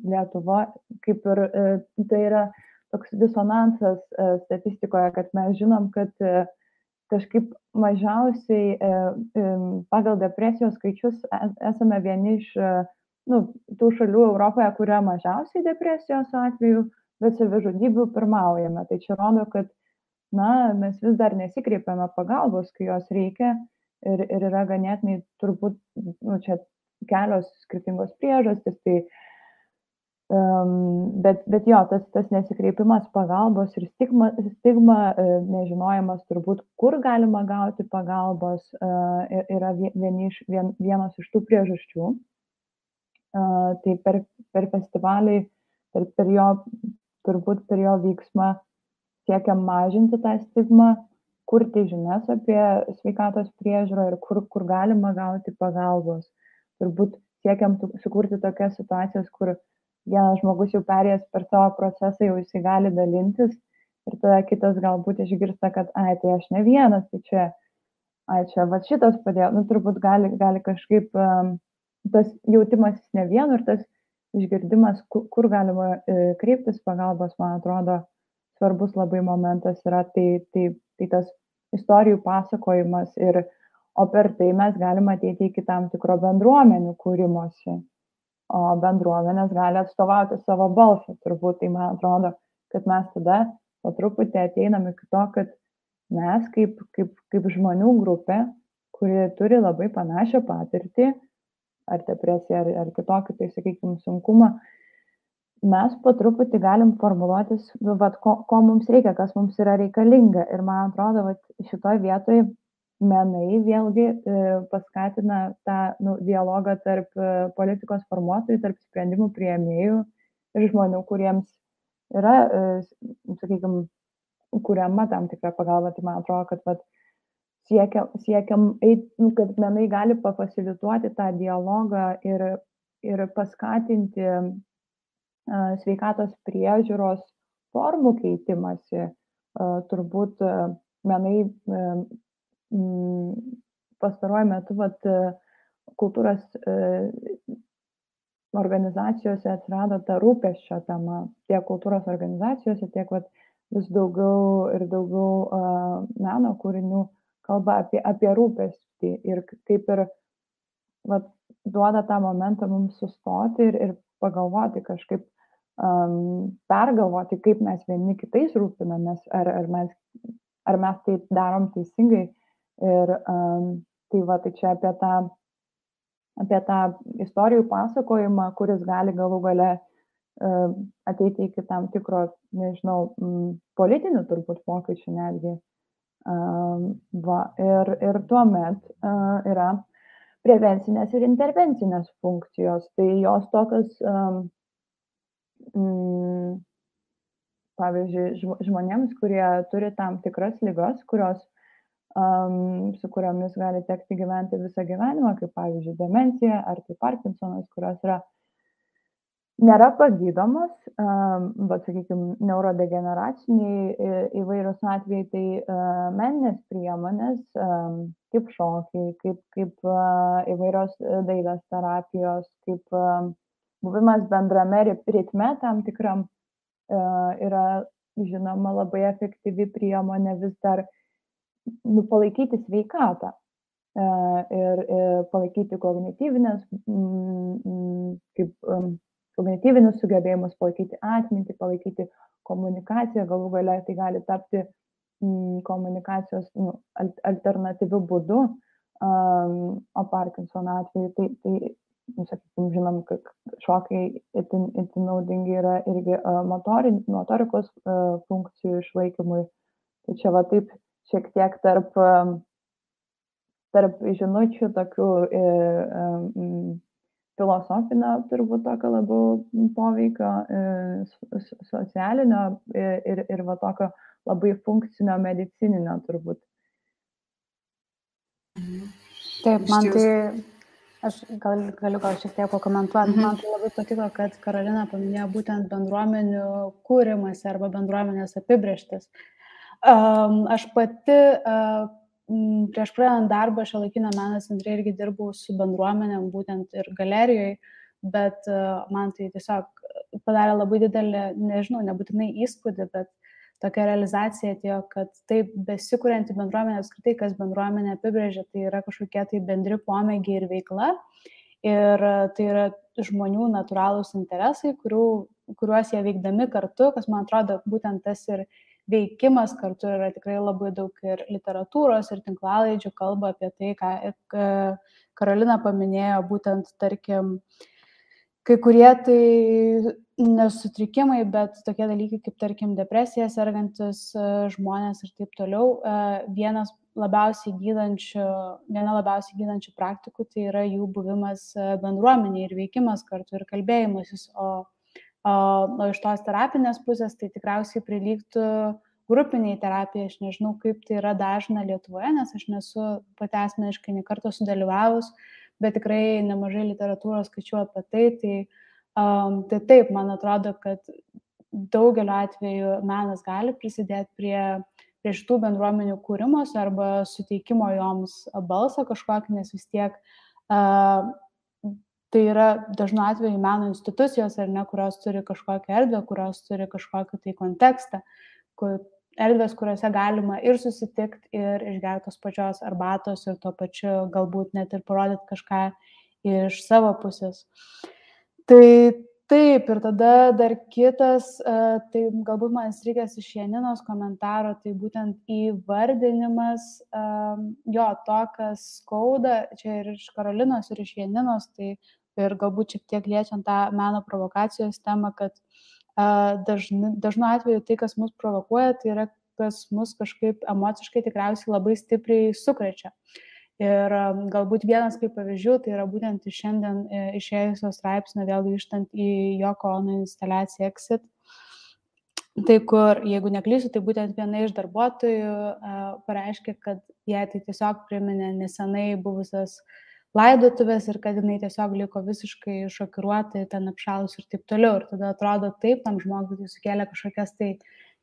Lietuva, kaip ir e, tai yra toks disonansas statistikoje, kad mes žinom, kad kažkaip mažiausiai pagal depresijos skaičius esame vieni iš nu, tų šalių Europoje, kuria mažiausiai depresijos atveju, bet savižudybių pirmaujame. Tai čia rodo, kad na, mes vis dar nesikreipiame pagalbos, kai jos reikia ir, ir yra ganėtinai turbūt, nu, čia kelios skirtingos priežastys, tai um, bet, bet jo, tas, tas nesikreipimas pagalbos ir stigma, stigma nežinojimas turbūt, kur galima gauti pagalbos, uh, yra iš, vien, vienos iš tų priežasčių. Uh, tai per, per festivalį, per, per jo, turbūt per jo vyksmą siekiam mažinti tą stigmą, kurti žinias apie sveikatos priežiūrą ir kur, kur galima gauti pagalbos. Turbūt siekiam sukurti tokias situacijas, kur vienas žmogus jau perėjęs per savo procesą, jau jisai gali dalintis ir tada kitas galbūt išgirsta, kad, ai, tai aš ne vienas, tai čia, ai, čia va šitas padėjo, nu turbūt gali, gali kažkaip um, tas jautimasis ne vienu ir tas išgirdimas, kur, kur galima e, kreiptis pagalbos, man atrodo, svarbus labai momentas yra, tai, tai tai tas istorijų pasakojimas ir o per tai mes galim ateiti iki tam tikro bendruomenių kūrimosi. O bendruomenės gali atstovauti savo balsą. Turbūt tai man atrodo, kad mes tada po truputį ateinam iki to, kad mes kaip, kaip, kaip žmonių grupė, kuri turi labai panašią patirtį, ar depresiją, ar, ar kitokį, tai sakykime, sunkumą, mes po truputį galim formuluotis, vat, ko, ko mums reikia, kas mums yra reikalinga. Ir man atrodo, vat, šitoj vietoj menai vėlgi e, paskatina tą nu, dialogą tarp e, politikos formuotojų, tarp sprendimų prieimėjų ir žmonių, kuriems yra, e, sakykime, kuriama tam tikra pagalba. Tai man atrodo, kad vat, siekiam, siekiam eit, nu, kad menai gali pafasilituoti tą dialogą ir, ir paskatinti sveikatos priežiūros formų keitimąsi, turbūt menai pastaruoju metu vat, kultūros organizacijose atsirado ta rūpeščio tema, tiek kultūros organizacijose, tiek vat, vis daugiau ir daugiau meno kūrinių kalba apie, apie rūpestį ir kaip ir vat, duoda tą momentą mums sustoti ir, ir pagalvoti kažkaip, um, pergalvoti, kaip mes vieni kitais rūpinamės, ar, ar, mes, ar mes taip darom teisingai. Ir um, tai va, tai čia apie tą, apie tą istorijų pasakojimą, kuris gali galų gale uh, ateiti iki tam tikro, nežinau, m, politinių turbūt pokyčių netgi. Va, ir, ir tuomet yra prevencinės ir intervencinės funkcijos. Tai jos tokios, mm, pavyzdžiui, žmonėms, kurie turi tam tikras lygas, kurios, um, su kuriomis gali tekti gyventi visą gyvenimą, kaip pavyzdžiui, demencija ar tai Parkinsonas, kurios yra nėra pagydomos, bet, sakykime, neurodegeneraciniai įvairius atvejai, tai meninės priemonės, kaip šokiai, kaip, kaip įvairios dailės terapijos, kaip buvimas bendrame ritme tam tikram yra, žinoma, labai efektyvi priemonė vis dar nu, palaikyti sveikatą. Ir, ir palaikyti kognityvinės, kaip kognityvinius sugebėjimus, palaikyti atmintį, palaikyti komunikaciją, galų galia tai gali tapti mm, komunikacijos nu, alternatyviu būdu, um, o Parkinsono atveju tai, tai nu, sakykim, žinom, kad šokiai itin, itin naudingi yra irgi uh, motori, motorikos funkcijų išlaikymui. Tai čia va taip šiek tiek tarp, tarp žinučių tokių um, filosofinio turbūt tokio labiau poveikio, e, socialinio e, ir, ir va tokio labai funkcinio medicininio turbūt. Taip, man tai, aš gal, galiu gal šiek tiek pakomentuoti, mhm. man tai labai patiko, kad Karolina paminėjo būtent bendruomenių kūrimas arba bendruomenės apibrieštis. Um, aš pati uh, Mm, prieš pradedant darbą šiuolaikinio meno centre irgi dirbau su bendruomenėm, būtent ir galerijoje, bet e, man tai tiesiog padarė labai didelį, nežinau, nebūtinai įspūdį, bet tokia realizacija atėjo, kad taip besikūrenti bendruomenė, apskritai, kas bendruomenė apibrėžia, tai yra kažkokie tai bendri pomėgiai ir veikla. Ir tai yra žmonių natūralūs interesai, kurių, kuriuos jie veikdami kartu, kas man atrodo būtent tas ir veikimas kartu yra tikrai labai daug ir literatūros, ir tinklalaidžių kalba apie tai, ką Karolina paminėjo, būtent, tarkim, kai kurie tai nesutrikimai, bet tokie dalykai kaip, tarkim, depresija sergantis e, žmonės ir taip toliau. E, vienas labiausiai gydančių, viena labiausiai gydančių praktikų tai yra jų buvimas e, bendruomenė ir veikimas kartu ir kalbėjimasis, o O iš tos terapinės pusės tai tikriausiai prilygtų grupiniai terapijai, aš nežinau, kaip tai yra dažna Lietuvoje, nes aš nesu pati asmeniškai nekarto sudalyvavus, bet tikrai nemažai literatūros skaičiu apie tai. Tai, um, tai taip, man atrodo, kad daugeliu atveju menas gali prisidėti prie, prie šitų bendruomenių kūrimos arba suteikimo joms balsą kažkokį, nes vis tiek uh, tai yra dažnu atveju meno institucijos ar ne, kurios turi kažkokią erdvę, kurios turi kažkokį tai kontekstą, kur, erdvės, kuriuose galima ir susitikti, ir išgerti tos pačios arbatos, ir tuo pačiu galbūt net ir parodyti kažką iš savo pusės. Tai taip, ir tada dar kitas, e, tai galbūt man reikės iš Janinos komentaro, tai būtent įvardinimas jo to, kas skauda, čia ir iš Karolinos, ir iš Janinos, tai ir galbūt šiek tiek liečiant tą meno provokacijos temą, kad dažnu, dažnu atveju tai, kas mus provokuoja, tai yra, kas mus kažkaip emociškai tikriausiai labai stipriai sukrečia. Ir galbūt vienas kaip pavyzdžių, tai yra būtent iš šiandien e, išėjusio straipsnio, vėl grįžtant į Joko Ono instaliaciją Exit. Tai kur, jeigu neklysiu, tai būtent viena iš darbuotojų pareiškė, kad jai tai tiesiog priminė nesenai buvusias uh, laidotuvės ir kad jinai tiesiog liko visiškai šokiruota, ten apšalus ir taip toliau. Ir tada atrodo taip, tam žmogui tai sukėlė kažkokias tai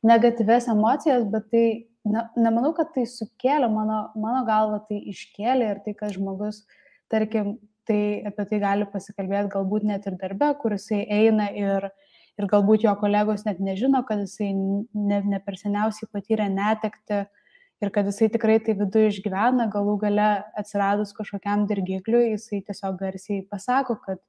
negatyves emocijas, bet tai ne, nemanau, kad tai sukėlė, mano, mano galva tai iškėlė ir tai, kad žmogus, tarkim, tai apie tai gali pasikalbėti galbūt net ir darbe, kur jisai eina ir, ir galbūt jo kolegos net nežino, kad jisai ne, ne per seniausiai patyrė netekti ir kad jisai tikrai tai viduje išgyvena, galų gale atsiradus kažkokiam dirgikliui, jisai tiesiog garsiai pasako, kad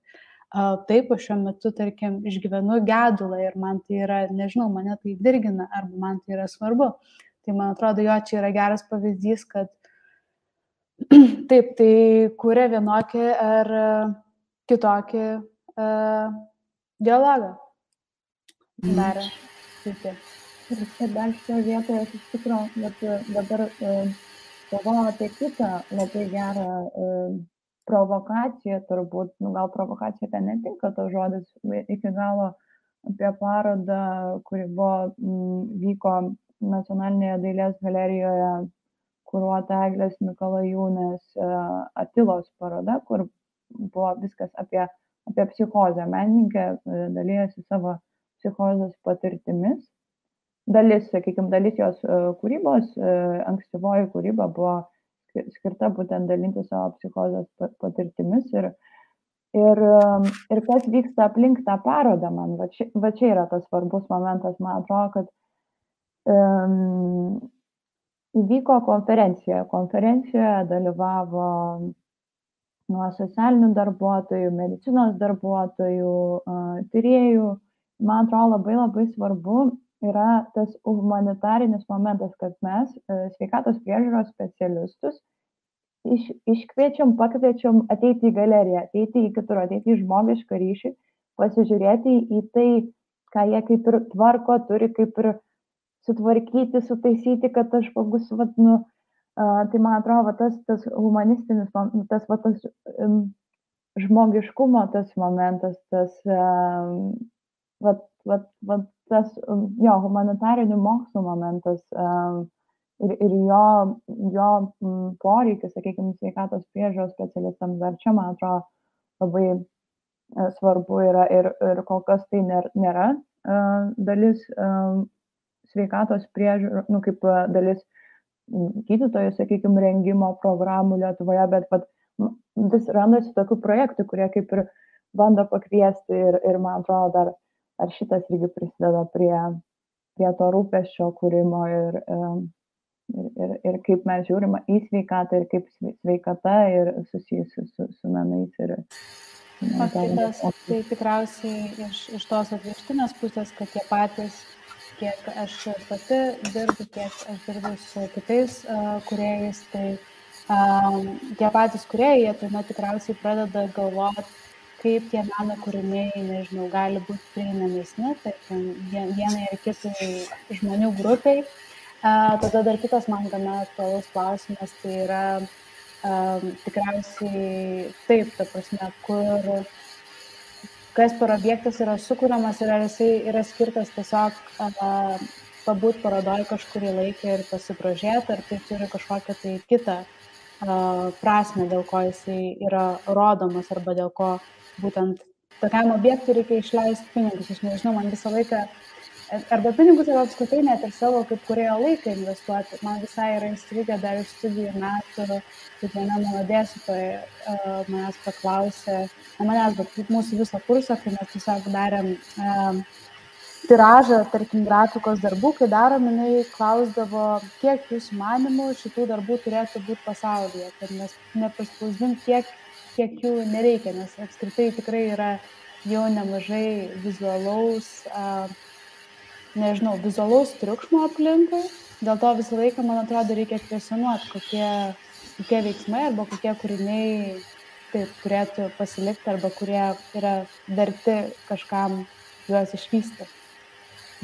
a, taip, aš šiuo metu, tarkim, išgyvenu gedulą ir man tai yra, nežinau, mane tai dirgina arba man tai yra svarbu. Tai man atrodo, jo čia yra geras pavyzdys, kad [CLEARS THROAT] taip, tai kūrė vienokį ar kitokį uh, dialogą. Mhm. Darė. Taip. Ir čia dar šioje vietoje aš iš tikrųjų dabar galvoju apie kitą labai gerą provokaciją, turbūt, nu, gal provokacija ten netinka to žodis iki galo apie parodą, kuri buvo, m, vyko nacionalinėje dailės galerijoje kuruota Eglės Mikalajūnės Atilos paroda, kur buvo viskas apie, apie psichozę. Menininkė dalyjasi savo psichozės patirtimis. Dalis, sakykime, dalis jos e, kūrybos, e, ankstyvoji kūryba buvo skirta būtent dalinti savo psichozės patirtimis ir, ir, e, ir kas vyksta aplink tą parodą, man va čia, va čia yra tas svarbus momentas, man atrodo, kad um, įvyko konferencija. Konferencijoje dalyvavo nuo socialinių darbuotojų, medicinos darbuotojų, tyriejų, man atrodo labai labai svarbu yra tas humanitarinis momentas, kad mes e, sveikatos priežiūros specialistus iš, iškviečiam, pakviečiam ateiti į galeriją, ateiti į kitur, ateiti į žmogišką ryšį, pasižiūrėti į tai, ką jie kaip ir tvarko, turi kaip ir sutvarkyti, sutaisyti, kad tas žmogus, vat, nu, uh, tai man atrodo, va, tas, tas humanistinis, tas, va, tas um, žmogiškumo tas momentas, tas um, vat, vat, vat tas um, jo humanitarinių mokslų momentas um, ir, ir jo, jo mm, poreikis, sakykime, sveikatos priežiūros specialistams dar čia, man atrodo, labai e, svarbu yra ir, ir kol kas tai nėra e, dalis e, sveikatos priežiūros, nu, kaip dalis gydytojų, sakykime, rengimo programų Lietuvoje, bet pat, vis randasi tokių projektų, kurie kaip ir bando pakviesti ir, ir man atrodo, dar ar šitas irgi prisideda prie, prie to rūpeščio kūrimo ir, ir, ir, ir kaip mes žiūrime į sveikatą ir kaip sveikata ir susijusi su, su menais. Ir, o kitas, tai tikriausiai iš, iš tos atvirkštinės pusės, kad tie patys, kiek aš pati dirbu, kiek aš dirbu su kitais uh, kuriejais, tai um, tie patys kuriejai, jie tuomet tikriausiai pradeda galvoti, kaip tie meno kūriniai, nežinau, gali būti prieinamesni, tarkim, vienai ar kitai žmonių grupiai. Tada dar kitas man gana aktualus klausimas, tai yra um, tikriausiai taip, ta prasme, kur, kas per objektas yra sukūriamas ir ar jisai yra skirtas tiesiog uh, pabūti parodoje kažkurį laiką ir pasigrožėti, ar tai turi kažkokią tai kitą uh, prasme, dėl ko jisai yra rodomas arba dėl ko būtent tokiam objektui reikia išleisti pinigus. Aš nežinau, man visą laiką, arba pinigus, arba apskritai net ir savo kaip kurėjo laiką investuoti. Man visai yra įstrigę dar iš studijų metų, kaip viena mano dėstytoja uh, manęs paklausė, ne manęs, bet mūsų viso kurso, kai mes tiesiog darėm uh, tiražą, tarkim, grafikos darbų, kai darom, jinai klausdavo, kiek jūsų manimų šitų darbų turėtų būti pasaulyje, kad mes nepaspausdint tiek kiek jų nereikia, nes apskritai tikrai yra jau nemažai vizualaus, a, nežinau, vizualaus triukšmo aplinkui. Dėl to visą laiką, man atrodo, reikia kvesionuoti, kokie, kokie veiksmai arba kokie kūriniai taip turėtų pasilikti arba kurie yra verti kažkam juos išvysti.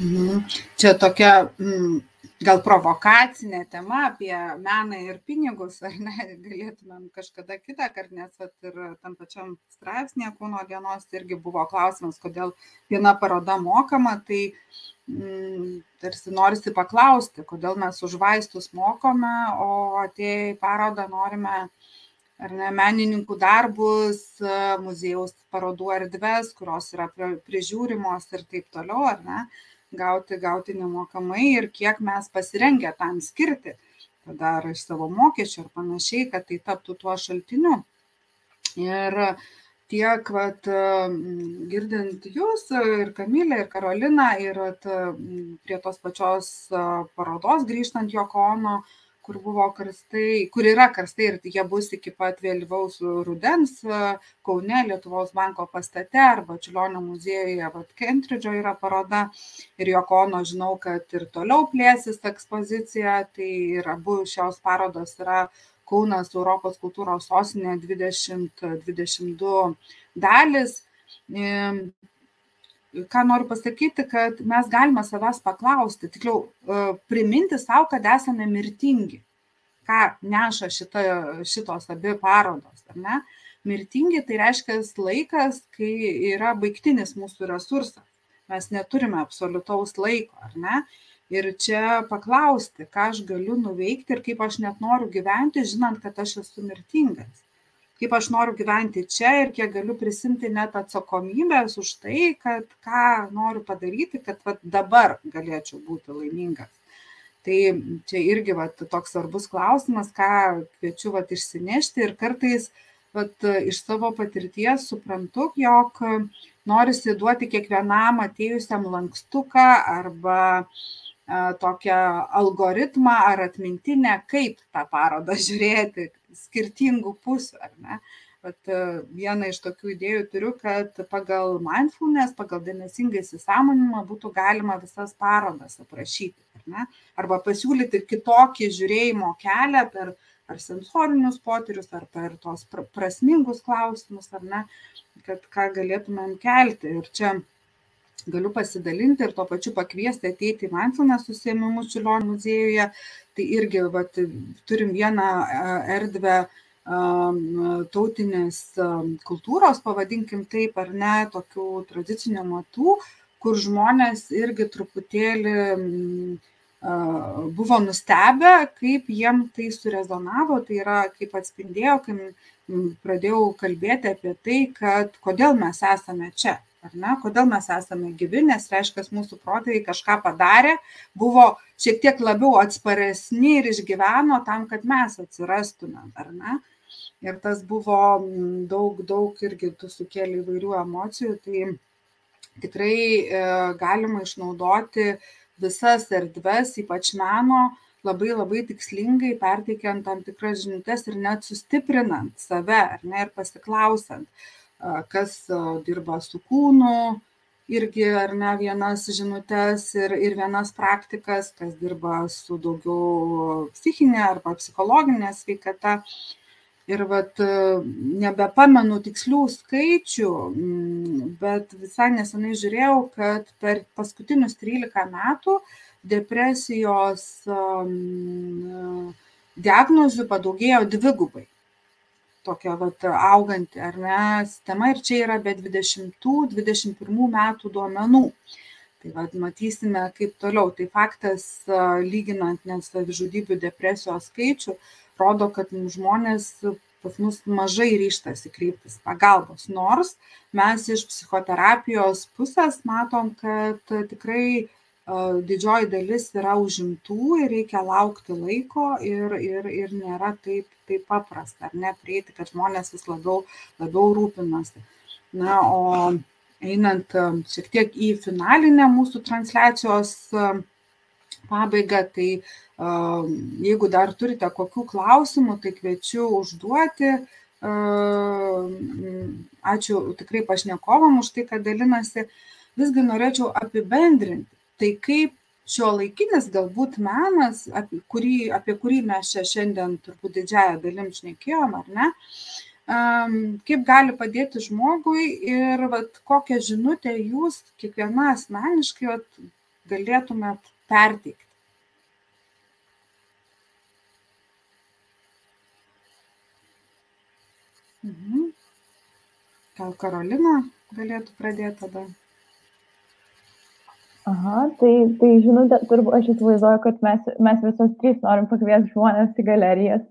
Mhm. Čia tokia mm, gal provokacinė tema apie meną ir pinigus, ar ne, galėtumėm kažkada kitą kartą, nes vat, ir tam pačiam straipsnėje kūno dienos irgi buvo klausimas, kodėl viena paroda mokama, tai mm, tarsi norisi paklausti, kodėl mes už vaistus mokome, o atėję į parodą norime ar ne, menininkų darbus, muziejaus parodų erdves, kurios yra prižiūrimos ir taip toliau, ar ne gauti, gauti nemokamai ir kiek mes pasirengę tam skirti, tada ar iš savo mokesčių ar panašiai, kad tai taptų tuo šaltiniu. Ir tiek vat, girdint jūs ir Kamilę, ir Karoliną, ir vat, prie tos pačios parodos grįžtant Jokono, kur buvo karstai, kur yra karstai ir jie bus iki pat vėlyvaus rudens Kaune, Lietuvos banko pastate arba Čiulionio muziejuje, vat Kentridžo yra paroda ir Jokono žinau, kad ir toliau plėsis ekspozicija, tai ir abu šios parodos yra Kaunas Europos kultūros sostinė 2022 dalis ką noriu pasakyti, kad mes galime savęs paklausti, tikliau e, priminti savo, kad esame mirtingi. Ką neša šita, šitos abi parodos, ar ne? Mirtingi tai reiškia laikas, kai yra baigtinis mūsų resursas. Mes neturime absoliutaus laiko, ar ne? Ir čia paklausti, ką aš galiu nuveikti ir kaip aš net noriu gyventi, žinant, kad aš esu mirtingas kaip aš noriu gyventi čia ir kiek galiu prisimti net atsakomybės už tai, kad ką noriu padaryti, kad vat, dabar galėčiau būti laimingas. Tai čia irgi vat, toks svarbus klausimas, ką kviečiu vat, išsinešti ir kartais vat, iš savo patirties suprantu, jog norisi duoti kiekvienam atėjusiam lankstuką arba tokią algoritmą ar atmintinę, kaip tą parodą [LAUGHS] žiūrėti, skirtingų pusių, ar ne? Bet vieną iš tokių idėjų turiu, kad pagal mindfulness, pagal dėmesingą įsisamonimą būtų galima visas parodas aprašyti, ar ne? Arba pasiūlyti kitokį žiūrėjimo kelią per ar sensorinius potyrius, ar per tos prasmingus klausimus, ar ne, kad ką galėtumėm kelti. Ir čia galiu pasidalinti ir tuo pačiu pakviesti ateiti į mindfulness susėmimus Čiulionio muziejuje. Tai irgi vat, turim vieną erdvę tautinės kultūros, pavadinkim taip ar ne, tokių tradicinių matų, kur žmonės irgi truputėlį buvo nustebę, kaip jiem tai surezonavo, tai yra kaip atspindėjo, kai pradėjau kalbėti apie tai, kad kodėl mes esame čia ar ne, kodėl mes esame gyvi, nes reiškia, mūsų protėviai kažką padarė, buvo šiek tiek labiau atsparesni ir išgyveno tam, kad mes atsirastume, ar ne. Ir tas buvo daug, daug irgi tu sukėlė įvairių emocijų, tai tikrai e, galima išnaudoti visas erdves, ypač meno, labai labai tikslingai perteikiant tam tikras žinutės ir net sustiprinant save, ar ne, ir pasiklausant kas dirba su kūnu, irgi ar ne vienas žinutės ir, ir vienas praktikas, kas dirba su daugiau psichinė arba psichologinė sveikata. Ir vat, nebepamenu tikslių skaičių, bet visai nesenai žiūrėjau, kad per paskutinius 13 metų depresijos diagnozių padaugėjo dvigubai tokia vat auganti ar ne sistema ir čia yra be 20-21 metų duomenų. Tai vad matysime, kaip toliau. Tai faktas, lyginant net savižudybių depresijos skaičių, rodo, kad žmonės pas mus mažai ryštasi kreiptis pagalbos. Nors mes iš psichoterapijos pusės matom, kad tikrai didžioji dalis yra užimtų ir reikia laukti laiko ir, ir, ir nėra taip, taip paprasta, ar ne, prieiti, kad žmonės vis labiau, labiau rūpinasi. Na, o einant šiek tiek į finalinę mūsų transliacijos pabaigą, tai jeigu dar turite kokių klausimų, tai kviečiu užduoti. Ačiū tikrai pašnekovam už tai, kad dalinasi. Visgi norėčiau apibendrinti tai kaip šiuolaikinis galbūt menas, apie kurį, apie kurį mes čia šiandien turbūt didžiąją dalim šnekėjom, ar ne, kaip gali padėti žmogui ir vat, kokią žinutę jūs kiekviena asmeniškai vat, galėtumėt perteikti. Mhm. Gal Karolina galėtų pradėti tada? Aha, tai, tai žinutė, turbūt aš įsivaizduoju, kad mes, mes visos trys norim pakviesti žmonės į galerijas.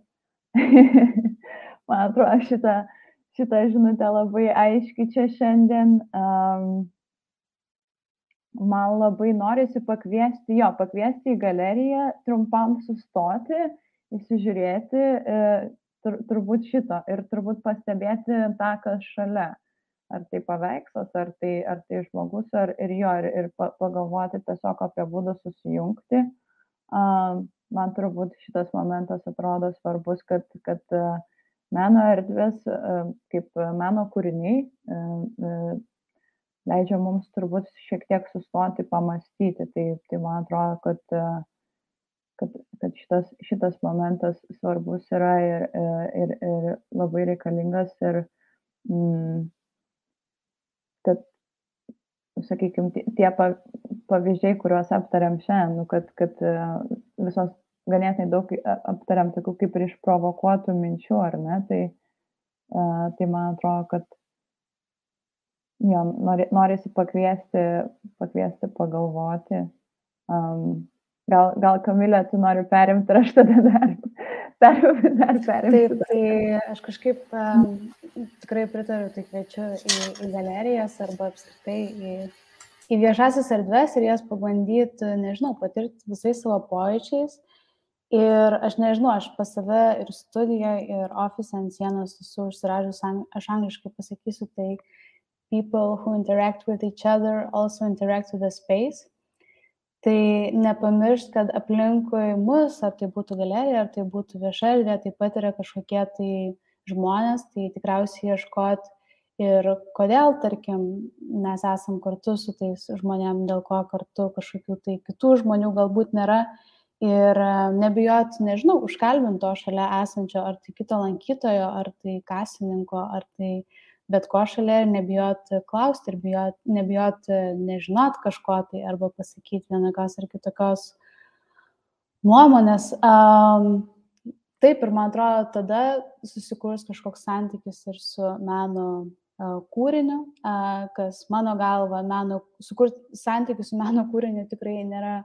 [LAUGHS] Man atrodo, šitą, šitą žinutę labai aiškiai čia šiandien. Um, man labai norisi pakviesti, jo, pakviesti į galeriją, trumpam sustoti, įsižiūrėti, e, tur, turbūt šito ir turbūt pastebėti tą, kas šalia. Ar tai paveikslas, ar tai, ar tai žmogus, ar ir jo, ir, ir pagalvoti tiesiog apie būdų susijungti. Man turbūt šitas momentas atrodo svarbus, kad, kad meno erdvės kaip meno kūriniai leidžia mums turbūt šiek tiek sustoti, pamastyti. Tai, tai man atrodo, kad, kad, kad šitas, šitas momentas svarbus yra ir, ir, ir labai reikalingas ir mm, sakykime, tie pavyzdžiai, kuriuos aptariam šiandien, nu, kad, kad visos ganėtinai daug aptariam tokių kaip ir išprovokuotų minčių, ar ne, tai, tai man atrodo, kad jo, nori, norisi pakviesti, pakviesti pagalvoti. Um, gal, gal Kamilė, tu nori perimti ir aš tada dar, dar, dar perimti. Taip, tai aš kažkaip um, tikrai pritariu, tai kviečiu į, į galerijas arba apskritai į, į viešasis erdves ir jas pabandyti, nežinau, patirti visais savo pojūčiais. Ir aš nežinau, aš pas save ir studijoje, ir ofise ant sienos esu užsiražęs, aš angliškai pasakysiu, tai people who interact with each other also interact with the space. Tai nepamiršt, kad aplinkui mus, ar tai būtų galerija, ar tai būtų vieša erdvė, taip pat yra kažkokie tai žmonės, tai tikriausiai ieškot ir kodėl, tarkim, mes esam kartu su tais žmonėm, dėl ko kartu kažkokių tai kitų žmonių galbūt nėra. Ir e, nebijot, nežinau, užkalbinto šalia esančio, ar tai kito lankytojo, ar tai kasininko, ar tai uh, bet ko šalia ir nebijot klausti ir bijot, nebijot nežinot kažko tai arba pasakyti vienokios ar kitokios nuomonės. Um, taip ir man atrodo, tada susikurs kažkoks santykis ir su meno uh, kūriniu, uh, kas mano galva, meno, sukurti santykius su meno kūriniu tikrai nėra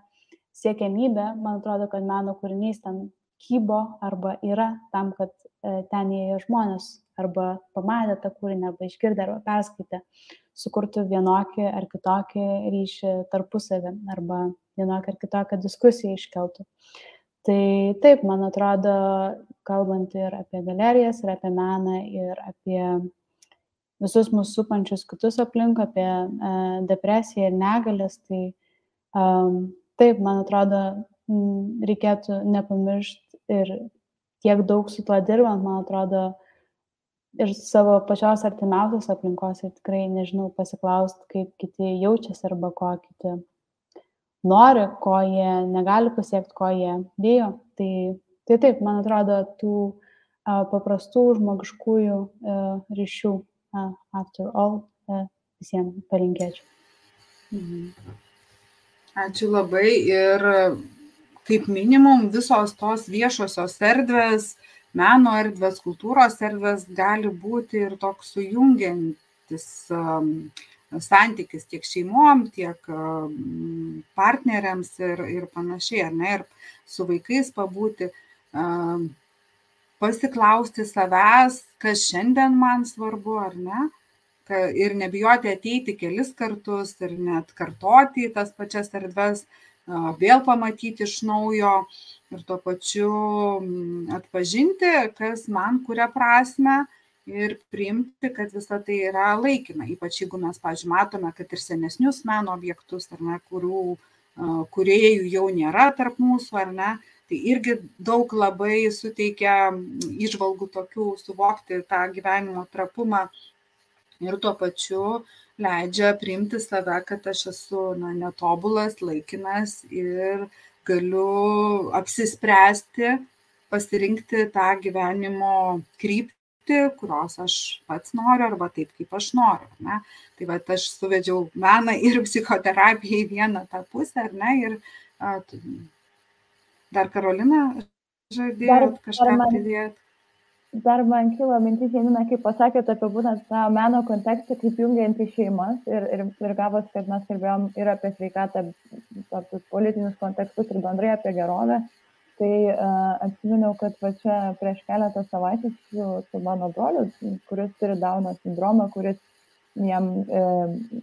siekiamybė. Man atrodo, kad meno kūrinys ten kybo arba yra tam, kad uh, ten įėjo žmonės arba pamatę tą kūrinį, arba išgirdę, arba perskaitę, sukurtų vienokį ar kitokį ryšį tarpusavį, arba vienokią ar kitokią diskusiją iškeltų. Tai taip, man atrodo, kalbant ir apie galerijas, ir apie meną, ir apie visus mūsų supančius kitus aplink, apie e, depresiją ir negalės, tai um, taip, man atrodo, reikėtų nepamiršti ir tiek daug su tuo dirbant, man atrodo, ir savo pačios artimiausios aplinkos ir tikrai nežinau pasiklausti, kaip kiti jaučiasi arba ko kiti nori, ko jie negali pasiekti, ko jie bijo. Tai, tai taip, man atrodo, tų a, paprastų žmogiškųjų a, ryšių, a, after all, a, visiems palinkėčiau. Mhm. Ačiū labai ir kaip minimum visos tos viešosios erdvės, meno erdvės, kultūros erdvės gali būti ir toks sujungiantis um, santykis tiek šeimom, tiek um, partneriams ir, ir panašiai, ar ne, ir su vaikais pabūti, um, pasiklausti savęs, kas šiandien man svarbu, ar ne, ir nebijoti ateiti kelis kartus ir net kartoti tas pačias erdves, vėl pamatyti iš naujo ir tuo pačiu mm, atpažinti, kas man kuria prasme ir priimti, kad visa tai yra laikina. Ypač jeigu mes, pažiūrėjau, matome, kad ir senesnius meno objektus, ar ne, kurių kuriejų jau nėra tarp mūsų, ar ne, tai irgi daug labai suteikia išvalgų mm, tokių suvokti tą gyvenimo trapumą ir tuo pačiu leidžia priimti save, kad aš esu na, netobulas, laikinas ir galiu apsispręsti, pasirinkti tą gyvenimo kryptį, kurios aš pats noriu arba taip, kaip aš noriu. Ne? Tai va, aš suvedžiau meną ir psichoterapiją į vieną tą pusę, ar ne? Ir a, dar Karolina žadėjo kažką pridėti dar man kilo mintis, Janina, kaip pasakėte apie būtent tą meno kontekstą, kaip jungianti šeimas ir, ir, ir gavos, kad mes kalbėjom ir apie sveikatą, tokius politinius kontekstus ir bendrai apie gerovę. Tai uh, atsiminiau, kad va čia prieš keletą savaičių su, su mano broliu, kuris turi Dauno sindromą, kuris jam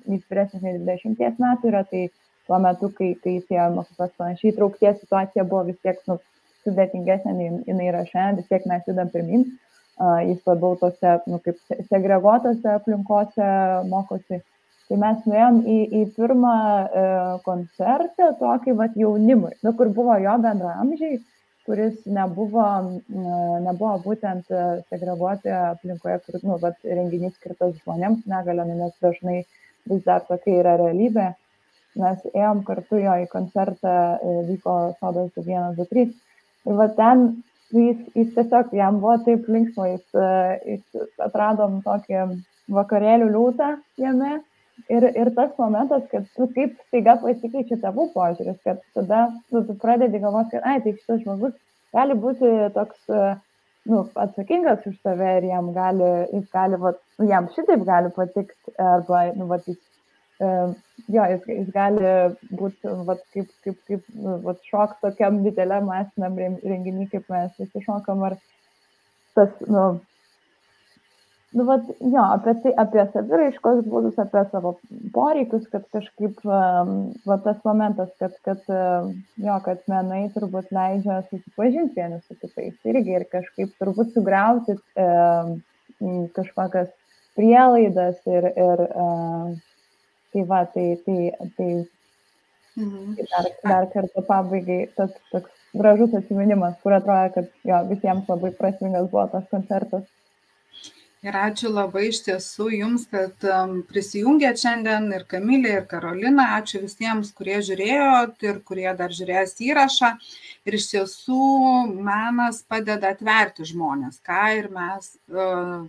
jis vyresnis nei 20 metų yra, tai tuo metu, kai, kai jis ėjo mokyklas panašiai, traukties situacija buvo vis tiek nu, sudėtingesnė nei jinai yra šiandien, vis tiek mes judam pirmin. Jis labiau tose, nu, kaip segreguotose aplinkose mokosi. Tai mes nuėjom į, į pirmą e, koncertą, tokį vat jaunimui, nu, kur buvo jo bendramžiai, kuris nebuvo, nebuvo būtent e, segreguoti aplinkoje, kur, nu, vat, renginys skirtas žmonėms negalio, nu, nes dažnai vis dar tokia yra realybė. Mes ėjom kartu jo į koncertą, e, vyko sodas 123. Ir va ten jis, jis tiesiog, jam buvo taip linksma, jis, e, jis atradom tokį vakarėlių liūtą jame. Ir, ir tas momentas, kad tu kaip staiga pasikeičia tėvų požiūris, kad tada nu, tu pradedi galvoti, kad, ai, tai šitas žmogus gali būti toks nu, atsakingas už save ir jam gali, jis gali, va, nu, jam šitaip gali patikti, arba, nu, va, jis, jo, jis, jis gali būti, va, kaip, kaip, kaip, nu, va, šok tokiam dideliam masiniam renginiui, kaip mes visi šokam, ar tas, nu, nu vat jo apie tai apie saviraiškos būdus apie savo poreikius kad kažkaip va tas momentas kad kad jo kad menai turbūt leidžia susipažint vieni su kitais irgi ir kažkaip turbūt sugriauti kažkokias prielaidas ir ir tai va tai tai tai Mhm. Dar, dar kartą pabaigai tas toks gražus atsiminimas, kur atrodo, kad jo, visiems labai prasmingas buvo tas koncertas. Ir ačiū labai iš tiesų Jums, kad um, prisijungėt šiandien ir Kamilė, ir Karolina. Ačiū visiems, kurie žiūrėjot ir kurie dar žiūrės įrašą. Ir iš tiesų menas padeda atverti žmonės, ką ir mes uh,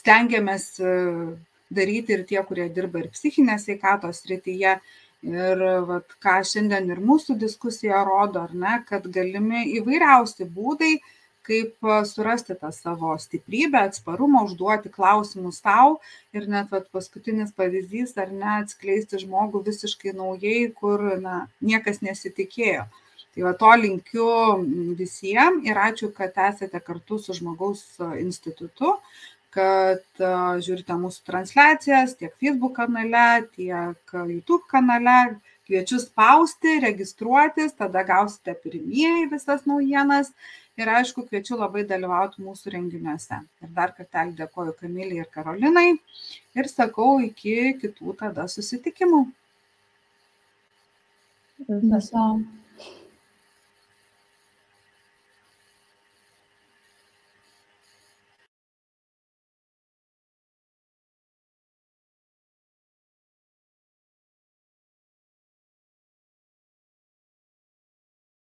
stengiamės uh, daryti ir tie, kurie dirba ir psichinės veikatos rytyje. Ir vat, ką šiandien ir mūsų diskusija rodo, ar ne, kad galimi įvairiausi būdai, kaip surasti tą savo stiprybę, atsparumą, užduoti klausimus tau ir net vat, paskutinis pavyzdys, ar ne, atskleisti žmogų visiškai naujai, kur na, niekas nesitikėjo. Tai va to linkiu visiems ir ačiū, kad esate kartu su žmogaus institutu, kad žiūrite mūsų transliacijas tiek Facebook kanale, tiek YouTube kanale. Kviečiu spausti, registruotis, tada gausite pirmieji visas naujienas ir aišku kviečiu labai dalyvauti mūsų renginiuose. Ir dar kartelį dėkoju Kamiliai ir Karolinai ir sakau iki kitų tada susitikimų. Viso.